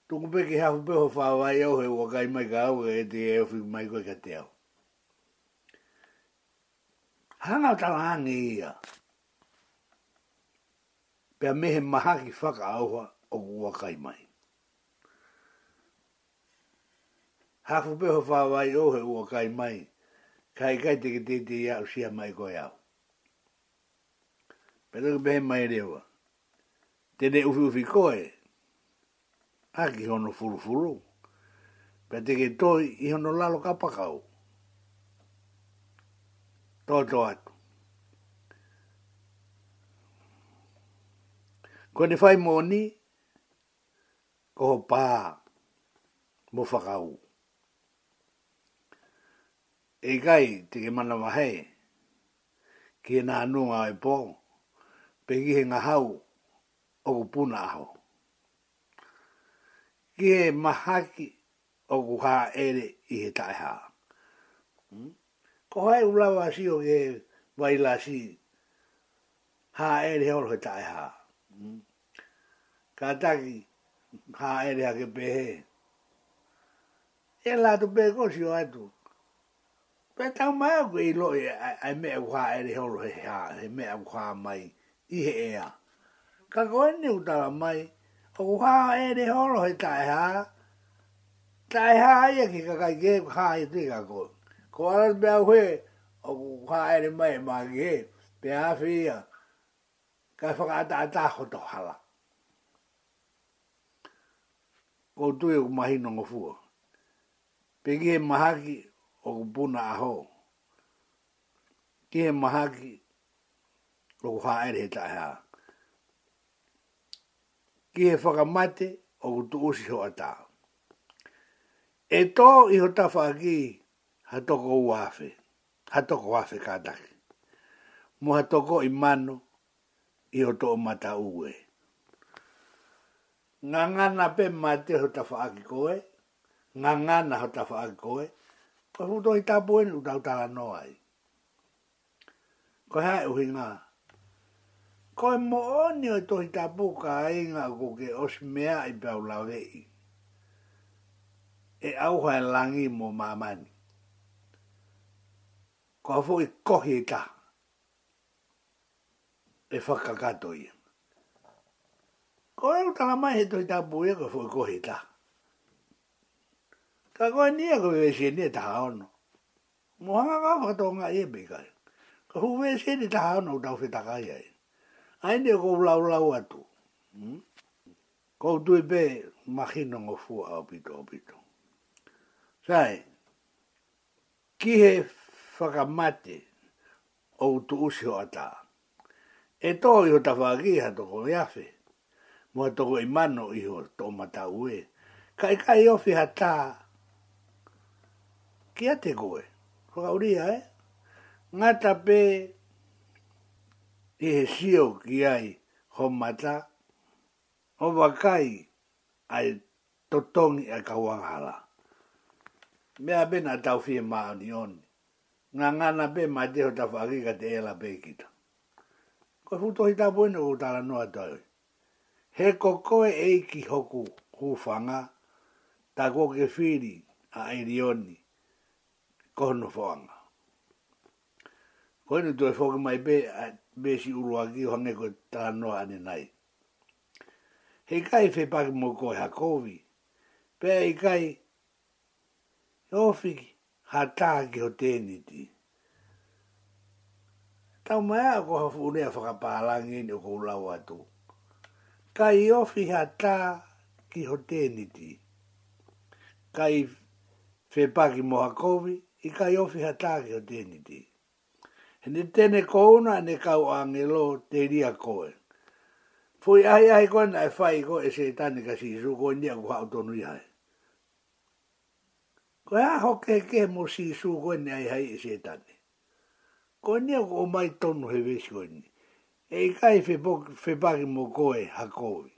tu ko peke ha pe ho fa vai o he wa kai mai ka o e te e fi mai ko ka te o hanga ta hangi ia pe me he maha ki fa ka aoa o wa kai mai ha fu ho fa vai o he wa kai mai kai kai te te te ia o sia mai ko ya Pero que bem mai reua te ne ufi ufi koe. A ki hono furu furu. Pea te ke toi i hono lalo ka pakao. Toa toa atu. Koe ne fai moni, ko pā mo whakau. E gai te ke mana wahe, ki e nā nunga e pō, pe ki he ngā hau, o puna aho. Ki e mahaki o ku ha ere i he tai ha. Hmm? Ko hai ulawa si o ke waila si ha ere horo he tai ha. Hmm? Ka taki ha ere hake pehe. E la tu pe ko si o atu. Pe tau mai o ku i loe ai mea ku ha ere horo he ha. He mea ku ha mai i he ea. Hmm? ka koe ni utara mai, o ku haa e re holo he tae haa, tae haa e ki ka kai ke haa i tika ko. Ko alas bea hui, o ku e re mai e maa ki he, bea hafi ia, ka whakata a tāho to hala. Ko tui o mahi no ngofua, peki he mahaki o ku puna ho, ki he mahaki o ku haa e re he tae ki he whakamate o ku tu usi ho ata. E tō i ho ta whaki ha toko uafe, ha toko uafe kātaki. Mo ha toko i mano i ho tō mata uwe. Ngā ngana pe mate ho ta whaki koe, ngā ngana ho ta whaki koe, ko hu tō i tāpoeni u tau tāra noa Ko hea uhi ngā, ko e mo oni o tohi tapuka a inga ko ke os mea i pau lawei. E auha e langi mo mamani. Ko a fo i kohi e ta. E whakakato i. Ko e tala mai he tohi tapuka e ko fo i kohi e ta. Ka koe nia ko vese nia taha ono. Mo hanga kawa katoa ngā iebe kai. Ka hu vese ni taha ono utau whetaka iai aine go lau lau atu. Mm? Ko tui pe mahino ngo fua opito opito. Sai, ki he whakamate o tu usi ata. E tō i ho tawhakiha toko iafe, e mua toko i mano i ho tō mata ue. Kai kai ofi ha tā, ki ate koe, whakauria e. Eh? Ngata pe, i he sio ki ai ho mata, o wakai ai totongi a kawangala. Mea bena a tau fie maa ni oni. Nga ngana be mai teho ta whakika te ela pe kita. Ko futo hita puene ku tala noa toi. He kokoe eiki hoku hufanga, ta koke whiri a eri oni, kohono whanga. Koenu tue whoke mai be a me si uruagi o hange koe tānoa ane nai. Hei kai whee pake mō koe ha kōwi, pēr i kai ōwhiki e ha tāki ho tēniti. Tau mai a koha whunea whakapālangi ni o kou lau atu. Kai ōwhi ha tā ki ho tēniti. Kai whee pake mō ha kōwi, i kai ōwhi ha tā ki ho tēniti. Kai he ne tene kouna ne kau angelo te ria koe. Fui ai ai koe na e whai ko e se tane ka si su koe nia ku hao tonu iai. Koe a ah, hoke ke mo si su koe ne ai hai e se tane. Koe nia ku o mai tonu he vesi koe ni. E i kai whepaki mo koe ha koe.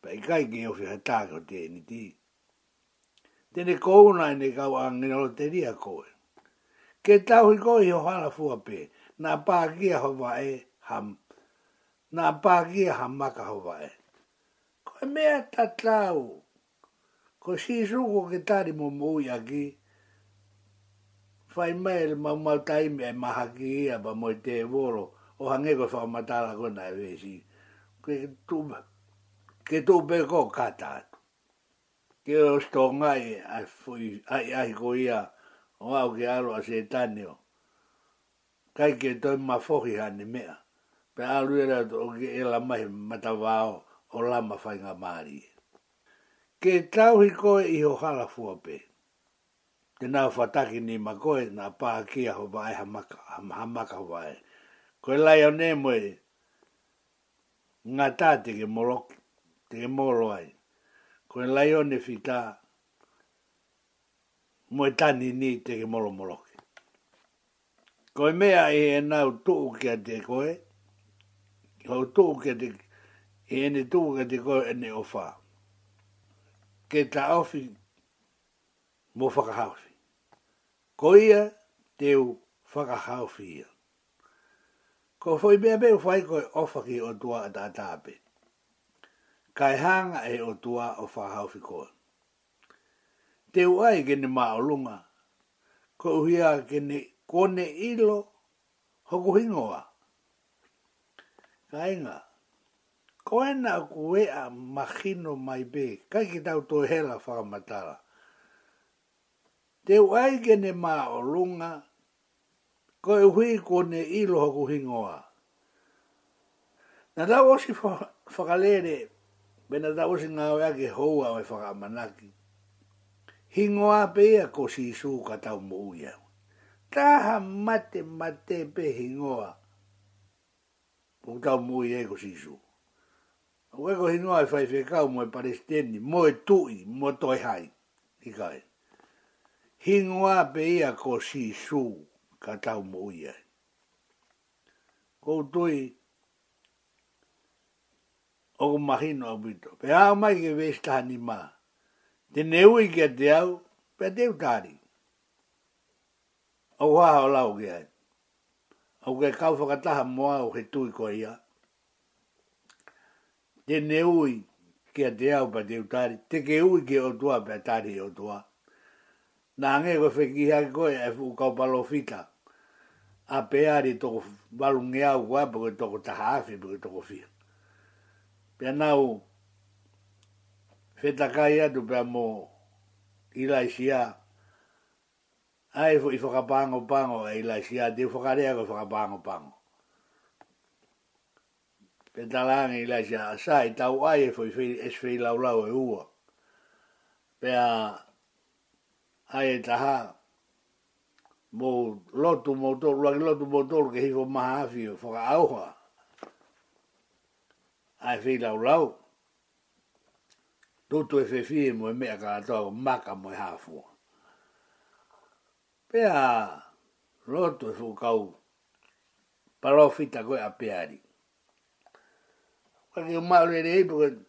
Pa i kai ki ofi ha tāko te ni ti. Tene kouna e ne kau angelo te ria koe. Ke tau i koi o hala fua pe, nā pākia ho vae, ham, nā pākia ham maka ho vae. Ko e mea ta tau, ko si suko ke tari mo mui aki, fai mail ma mau taimi e maha ki ia pa moi te voro, o hange ko fau matala kona e vesi, ke tu, ke tu pe ko kata atu. Ke o stongai ai, ai, ai ko ia, o au ke alo a se tane o. Kai ke toi ma fohi hane mea. Pe alu e rato o ke e la mahi matavao o la ma whainga maari. Ke tau hi koe i ho hala fua pe. Te nā whataki ni ma koe nā paha kia ho vae ha maka ho vae. Koe lai o ne ngā tā te ke moro, te ke moro ai. Koe lai o ne fitaa mo e tani ni te ke moro moro ke. Ko e mea e e nau tuu kia te koe, ko tuu kia te e e ne tuu kia te koe e ne o wha. Ke ta awhi mo whakahawhi. Ko ia te u whakahawhi ia. Ko whoi mea mea whai koe o whaki o tua a tātāpe. Kai hanga e o tua o whakahawhi koe te uai gene maolunga. Ko uhia gene kone ilo hoku hingoa. Kainga, ko ena a makino mai be, ka ki tau toi hela whakamatara. Te uai gene maolunga, ko e uhi kone ilo hoku hingoa. Nā tāu osi whakalere, bena tāu osi ngā wea ke hoa oi e whakamanaki, hingoa pea ko si su ka tau mo uia. Taha mate mate pe hingoa. Po tau mo uia e ko si su. Ue ko hingoa e fai fekau mo e palestini, mo e tui, mo toi hai. Hikai. Hingoa pea ko si su ka tau mo uia. Ko tui, o ko mahino au bito. Pe hao mai ke vestahani maa te neu i ke te au, pe te utari. Au haha o lau ki ai. Au ke kau whakataha moa o he tui ko ia. Te neu i ke te au pe te utari, te ke ui ke o tua pe tari o tua. Nā ngē koe whiki hea koe e fuku kau palo fita. A peari toko walungi au koe, pukai toko taha afi, pukai toko fia. Pia nau, whetakai atu pia mō ilai sia. Ai fu i whakapango pango e ilai sia, te whakarea ko whakapango pango. Petalanga ilai sia, sa i tau ai e fu i whiri esfei laulau e ua. Pia ai e taha mō lotu mō tōru, lagi lotu mō tōru ke hifo maha awhia, whaka auha. Ai fei laulau. Roto e whewhi e mo e mea ka atoa o maka mo e hafua. Pea, roto e whukau parofita koe a peari. Kwa ke o maa lere hei, pwede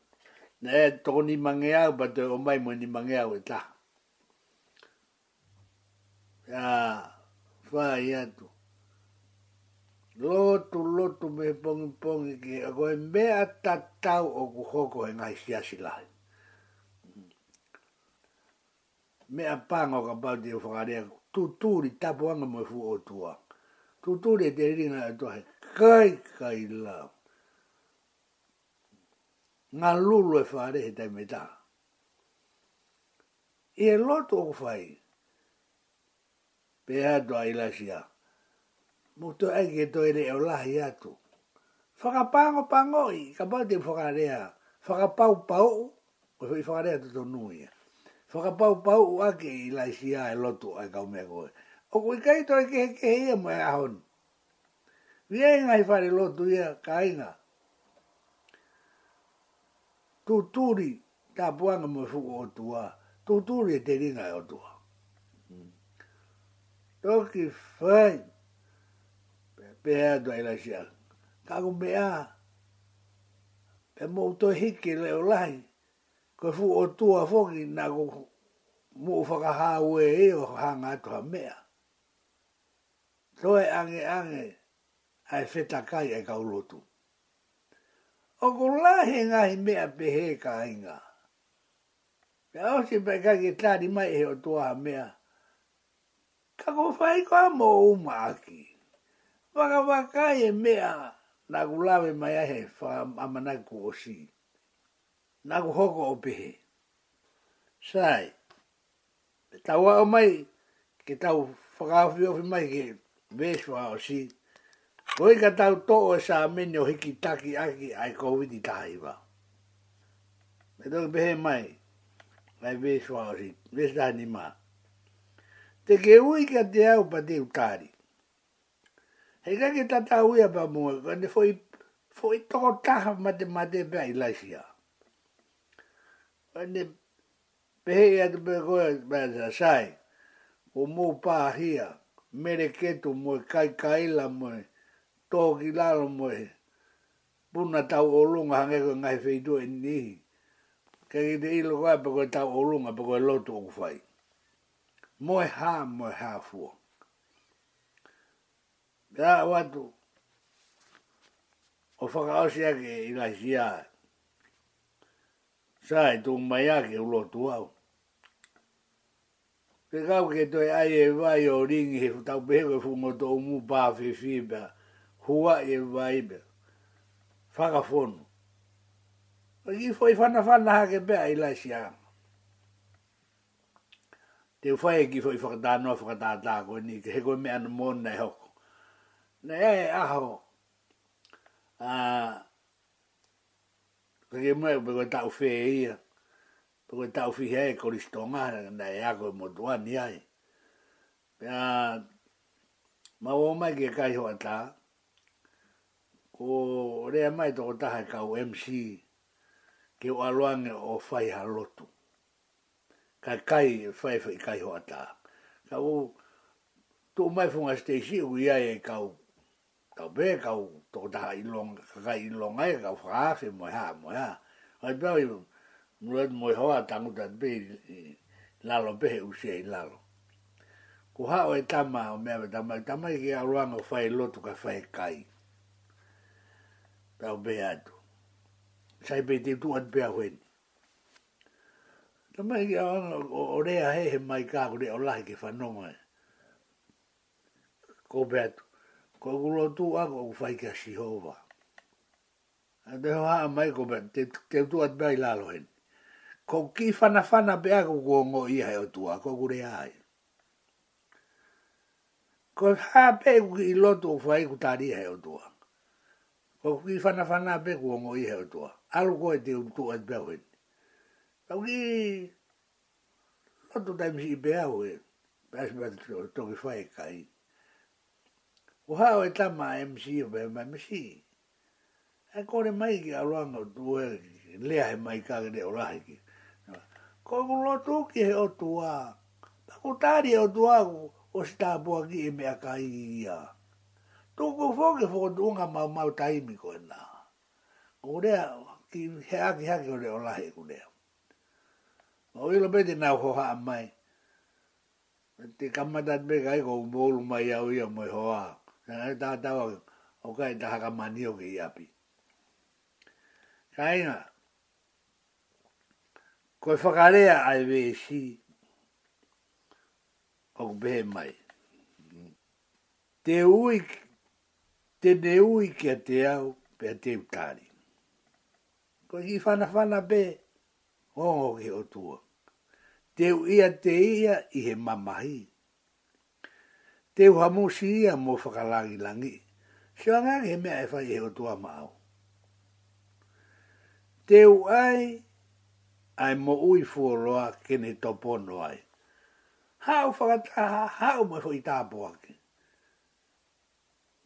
na e toko ni mange au, pa o mai mo ni mange au e ta. Pea, whaa i atu. Lotu, lotu me pongi pongi ke, a koe mea tatau o kuhoko e ngai siasi lahi. me a pango ka pau te whakare tu tūri tapu anga mo fu o tua. Tu tūri te ringa e tua he kai kai la. Ngā lulu e whare he tai meta. I e loto o whai. Pea tua i lasia. Mo tu eke e toi re e o lahi atu. Whakapango pangoi, ka pau te whakarea. Whakapau pau, o i whakarea tu tonu ia whakapau pau ake i lai si ae lotu ai kau mea koe. O koe kai toi e ke heke heia mai ahon. Vi ai e ngai whare lotu ia ka inga. Tu tūri tā puanga mo fuku o tua. Tu tūri e te ringa e o tua. Toki whai. Pea tu ai lai si ae. Kako mea. Pea mou to hiki leo lai. Pea ko fu o tua foki na go mu fa ka ha we e o ha nga to me a e ange ange ai feta kai e ka ulotu o ko la he nga i me a pe he ka inga pe o si pe ka ki ta di mai e o tua ha me a ka ko fai ko a mo u ma ki Whakawakai e mea na gulave mai ahe wha amanaku o shii nāku hoko o pehe. Sai, me taua o mai, ke tau whakaofi ofi mai ke vēswa o si, koe ka tau tō e sā meni o hiki taki aki ai kōwiti tāhiwa. Me tōki pehe mai, mai vēswa o si, vēswa ni mā. Te ke ui ka te au pa te utari. Hei kake tata ui a pa mua, kone fōi tōko taha mate mate pēa i laisi a ane pehe ia te pehe koe mea te sai, o mō pāhia, mere ketu mo kai kaila moe, tōki mo moe, puna tau o lunga hange koe ngai feitu e ni Kei ki te ilo koe pe koe tau o lunga pe koe loto o kufai. mo hā, moe hā fua. Ia watu, o whakaosi ake i lai siai sa e tō mai ake ulo tō au. Pe kau ke toi ai e vai o ringi he tau pehewe fungo tō mu pāwhi whibea, hua e vai be, whakafonu. Pa ki na whana whana hake bea i lai siama. Te whai da no fai da da ko ni, he koe mea na mōna e hoko. Na e a... Uh, Pake mai, pake tau fe e ia. Pake tau fi hea e koristonga, na e ako e motua ni ai. Pea, ma o mai ke kai hoa ta, ko rea mai do taha e kau MC, ke o aloange o fai halotu. Kai kai fai fai kai hoa ta. Kau, tu mai funga stesi ui ai e kau, kau be kau, to da i long ga i long ai ga fa fe mo ha mo ha ai ba i mo le mo ha ta ngu da be la lo be u she la lo ku ha o ta ma o me ba ta ma ta ma ki a ro ma fa i lo tu ka fa i kai ta be a tu sai be te tu at be a wen ta ma ki a o re a he he mai ka ku re o la ki fa no ko be a tu ko gulo tu a ko fai ka si hova a de ha mai ko ben te te tu at bai la lo hen ko ki fa na fa na be a ko ko ngo i ha tu a ko gure ai ko ha pe i lo tu fai ku tari ha o tu ko ki fa na fa na be ko ngo i ha tu a alu ko e te tu at bai hen ko ki lo tu dai mi be a o e Pēs mēs tō ki whae kai. O hao e tama a MC o pēma MC. E kore mai ki a roanga o tue, lea he mai kage de o rahi ki. Ko e kuro tūki he o tua. Ta ku tari o tua ku o si tāpua ki e mea ka i i a. Tūku fōke fōk tūnga mau mau taimi ko e nā. Ko rea ki he aki haki o re o rahi ku rea. O ilo pete nau ho haa mai. Te kamatat me kai ko mōlu mai au ia mai hoa. Ko Tā nā tā tā wā, o ka e tā mani o ke i api. Ka inga, ko e whakarea ai wē si, o ku pehe mai. Te ui, te ne ui kia te au, pia te utari. Ko i whana whana pē, o ngō o tua. Te ia i Te ui a te ia i he mamahi te uha mō si ia mō whakalangi langi. Si o ngā he mea e whai e o tua mau Te u ai, ai mō ui fuoroa kene topono ai. Hau whakataha, hau mō i tāpō aki.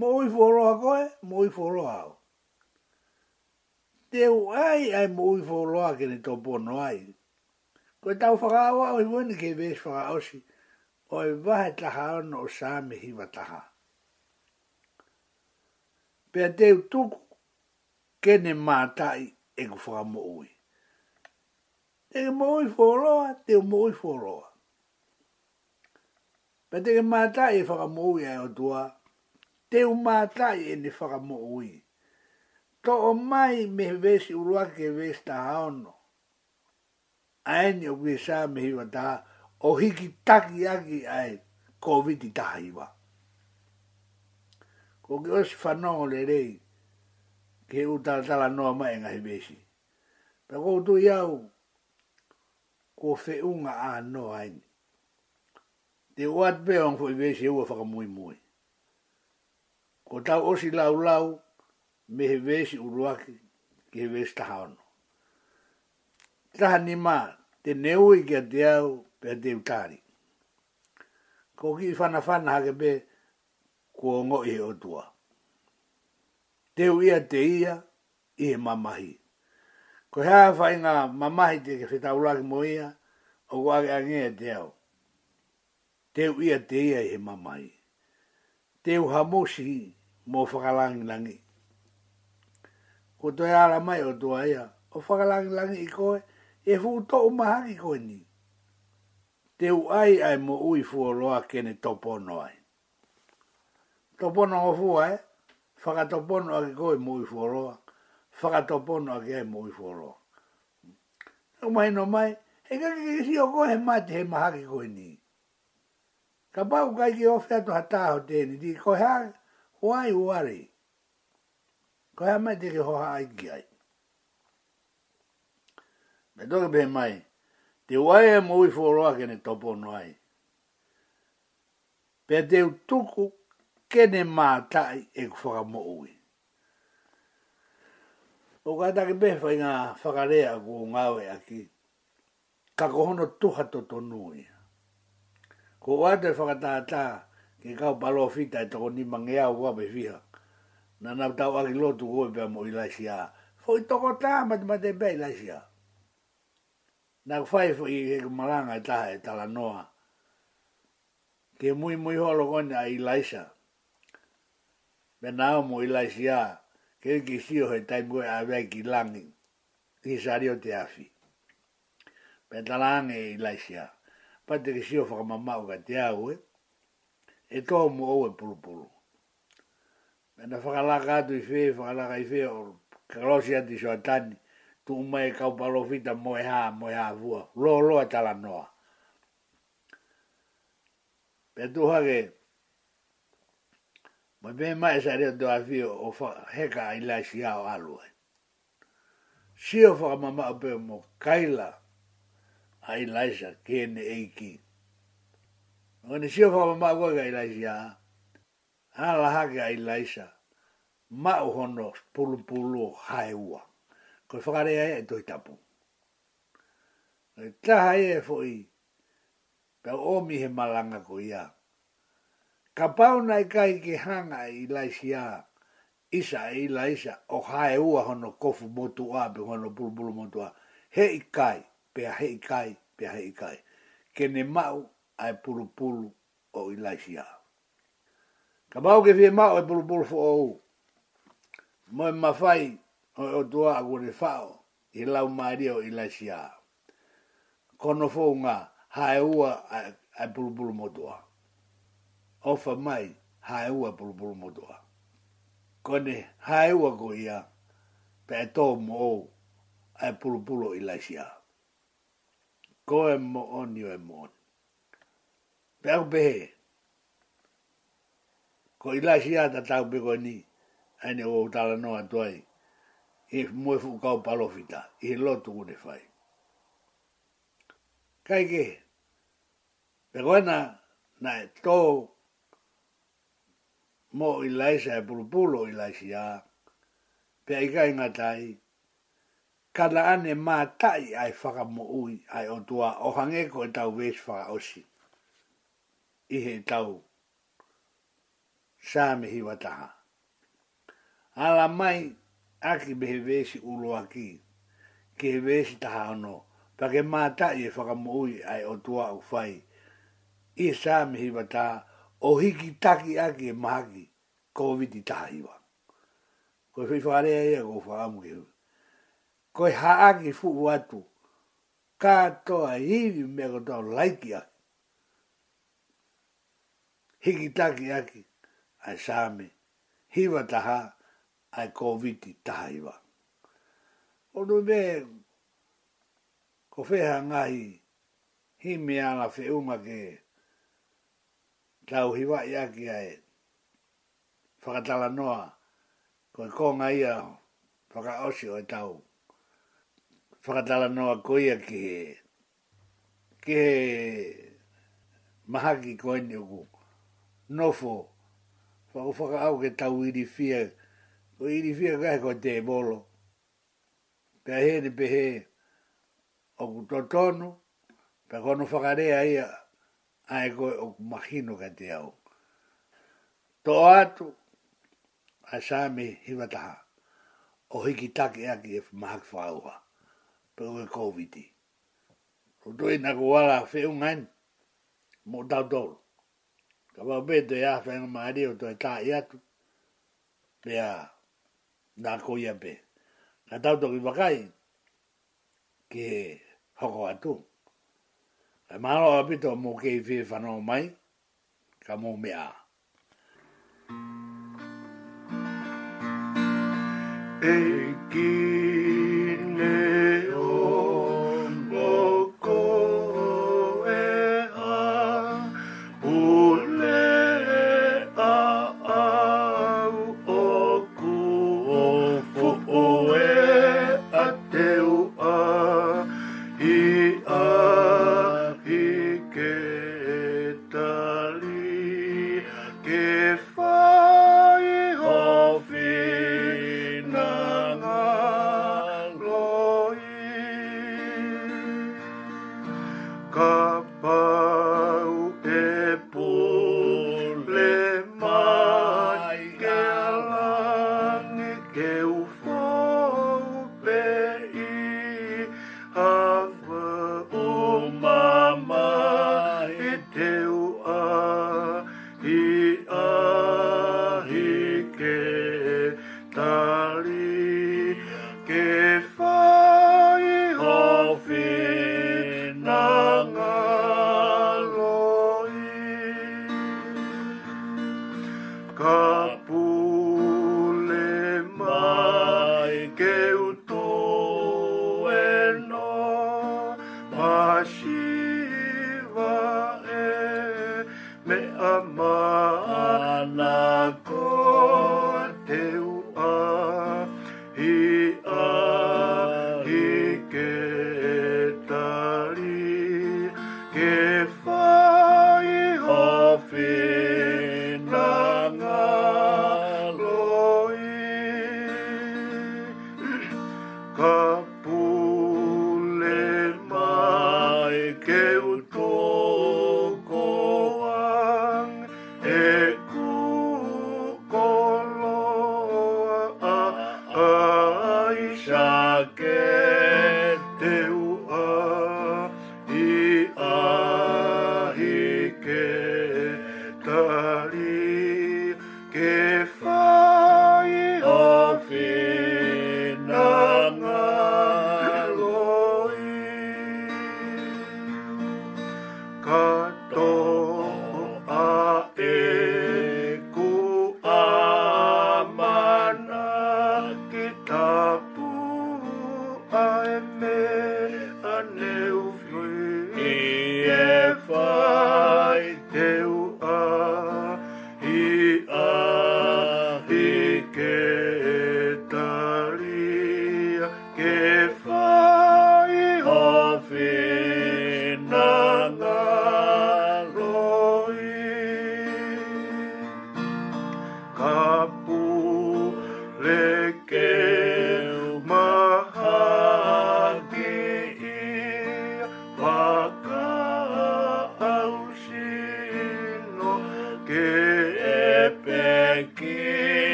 Mō ui fuoroa koe, mō ui fuoroa au. Te u ai, ai mō ui fuoroa kene topono ai. Koe tau whakaawa, oi wene ke vēs whakaosi. Koe o e wahe taha ana o sāmi hiwa taha. Pea teo tuku kene mātai e ku whakamoui. Te ke moui whoroa, te o moui whoroa. Pea te ke mātai e whakamoui ai o tua, te o mātai e ne whakamoui. To o mai me vesi uruake vesi taha ono. Aeni o kuesa me hiwa taha, o hiki taki aki ae COVID-19 iwa. Ko ki osi whanongo le rei, ke u tala noa mai ngahi besi. Pa koutu iau, ko feunga a noa ini. Te wat beong fo i besi e ua whaka mui mui. Ko tau osi lau lau, me he besi uruaki, ki he besi taha ono. Taha ni maa, te neui ki a te au, pe te utari. Ko ki i whana whana hake pe kua ngo i e o tua. Te ia te ia i he mamahi. Ko hea whai ngā mamahi te ke whetaulaki mo ia o kua ke ange e te au. Te ia te ia i he mamahi. Te u hamosi mo whakalangi langi. Ko toi ala mai o tua ia o whakalangi langi i koe e fuu tō umahangi koe ni. Koe ni. te uai ai mo ui fuoloa kene topono ai. Topono o fua, eh? Whakatopono ake koe mo ui fuoloa. Whakatopono ake ai mo ui fuoloa. O mai no mai, he kake kisi o koe he mate he koe ni. Ka pau kai ki ofe atu hataho tēni, di koe ha huai uari. ha hoha ai ki ai. Me toke pe mai, Te wai e mui whoroa kene topo noai. Pe te utuku kene mātai e kufaka mo ui. O kata ke pehwa i ngā whakarea ku o ngāwe aki. Ka kohono tuha to tonui. Ko o ate whakatātā ke kau palo fita e toko ni mange au kua pe fiha. Nā nā tau aki lotu koe pia mo i laisi a. Fo toko tā mati mati i laisi a na fai fo i he maranga ta e tala noa ke mui mui holo kon a ilaisa me na mo ilaisia ke ki sio he tai mo a ve ki langi ki sario te afi pe tala nge ilaisia pa te ki sio fo ka mama o ka te au e e to mo e o e pulu pulu me na fa ka la ka tu i fe fa ka i fe o tu mai ka palo fita mo ha mo ha vu lo lo e ta la no pe tu ha ke mo be mai sa re do avi o fa he ka i la si ao alu si o fa mama be mo kaila ai la sa ken e ki o ni si o fa mama go ga i la si ha ha ga i la sa ma o hono pulu pulu hai ua ko whakare ai e toi tapu. Ko taha e fo'i, pe o mi he malanga ko ia. Ka pau nai kai ki hanga i laisi a, isa e ila isa, o hae ua hono kofu motu a, pe hono pulupulu motu a, he i kai, pe a he i kai, pe a he i kai. Kene mau ai pulupulu o i laisi a. Ka mau ke fie mau e pulupulu fo o u. Moe mawhai, o o tua a gure fao e lau maria o i la shia. Kono fonga unga hae ua a pulpulu motua. Ofa mai hae ua a bulubulu motua. Kone hae ua go ia pe e tō mo o a bulubulu i la shia. Ko e mo on yo e mo on. Pe au behe. Ko i la shia ta tau pe ni ane o utala noa tuai e moe fu kau palofita, i e lotu kune fai. Kaike, pe koena na e tō mo i laisa e pulupulo i laisi a, pe aika inga tai, kala ane mā tai ai whaka mo ui ai o tua o hangeko e tau wēs whaka osi, i he tau sāmi hiwataha. Ala mai, aki me hevesi ulo aki, ke hevesi taha ano, pa ke mata i e whakamuui ai o tua au whai. I e sā me hiwa o hiki taki aki e mahaki, COVID i taha iwa. Koe whi whakarea ia ko whakamu ke hui. Koe ha e fu watu, ka toa hiwi me kotoa laiki aki. Hiki taki aki, ai sā me, hiwa taha, ai COVID i taiwa. O nui me, ko feha ngahi, hi me ala fe unga ke, tau hiwa i aki ai, whakatala noa, ko i konga ia, whaka osi o i e tau, whakatala noa ko ia ki he, ki mahaki ko eni uku, nofo, whakau whaka au ke tau i fia, ki, o iri fia kai ko te bolo. Pea he ni pehe o ku totonu, kono whakarea ia ae koe o ku ka te au. Tō atu, a sāmi hiwataha, o hiki take aki e mahak whāua, pe koe kōwiti. Ko tui nā ku wala whiungan, mō tau tōru. Ka wau pētu āwhenga maari o tō e tā i atu, na ko ia pe. Ka tau toki wakai ke hoko atu. Ka maro to mo ke whee whanau mai, ka mō mea. E kine kine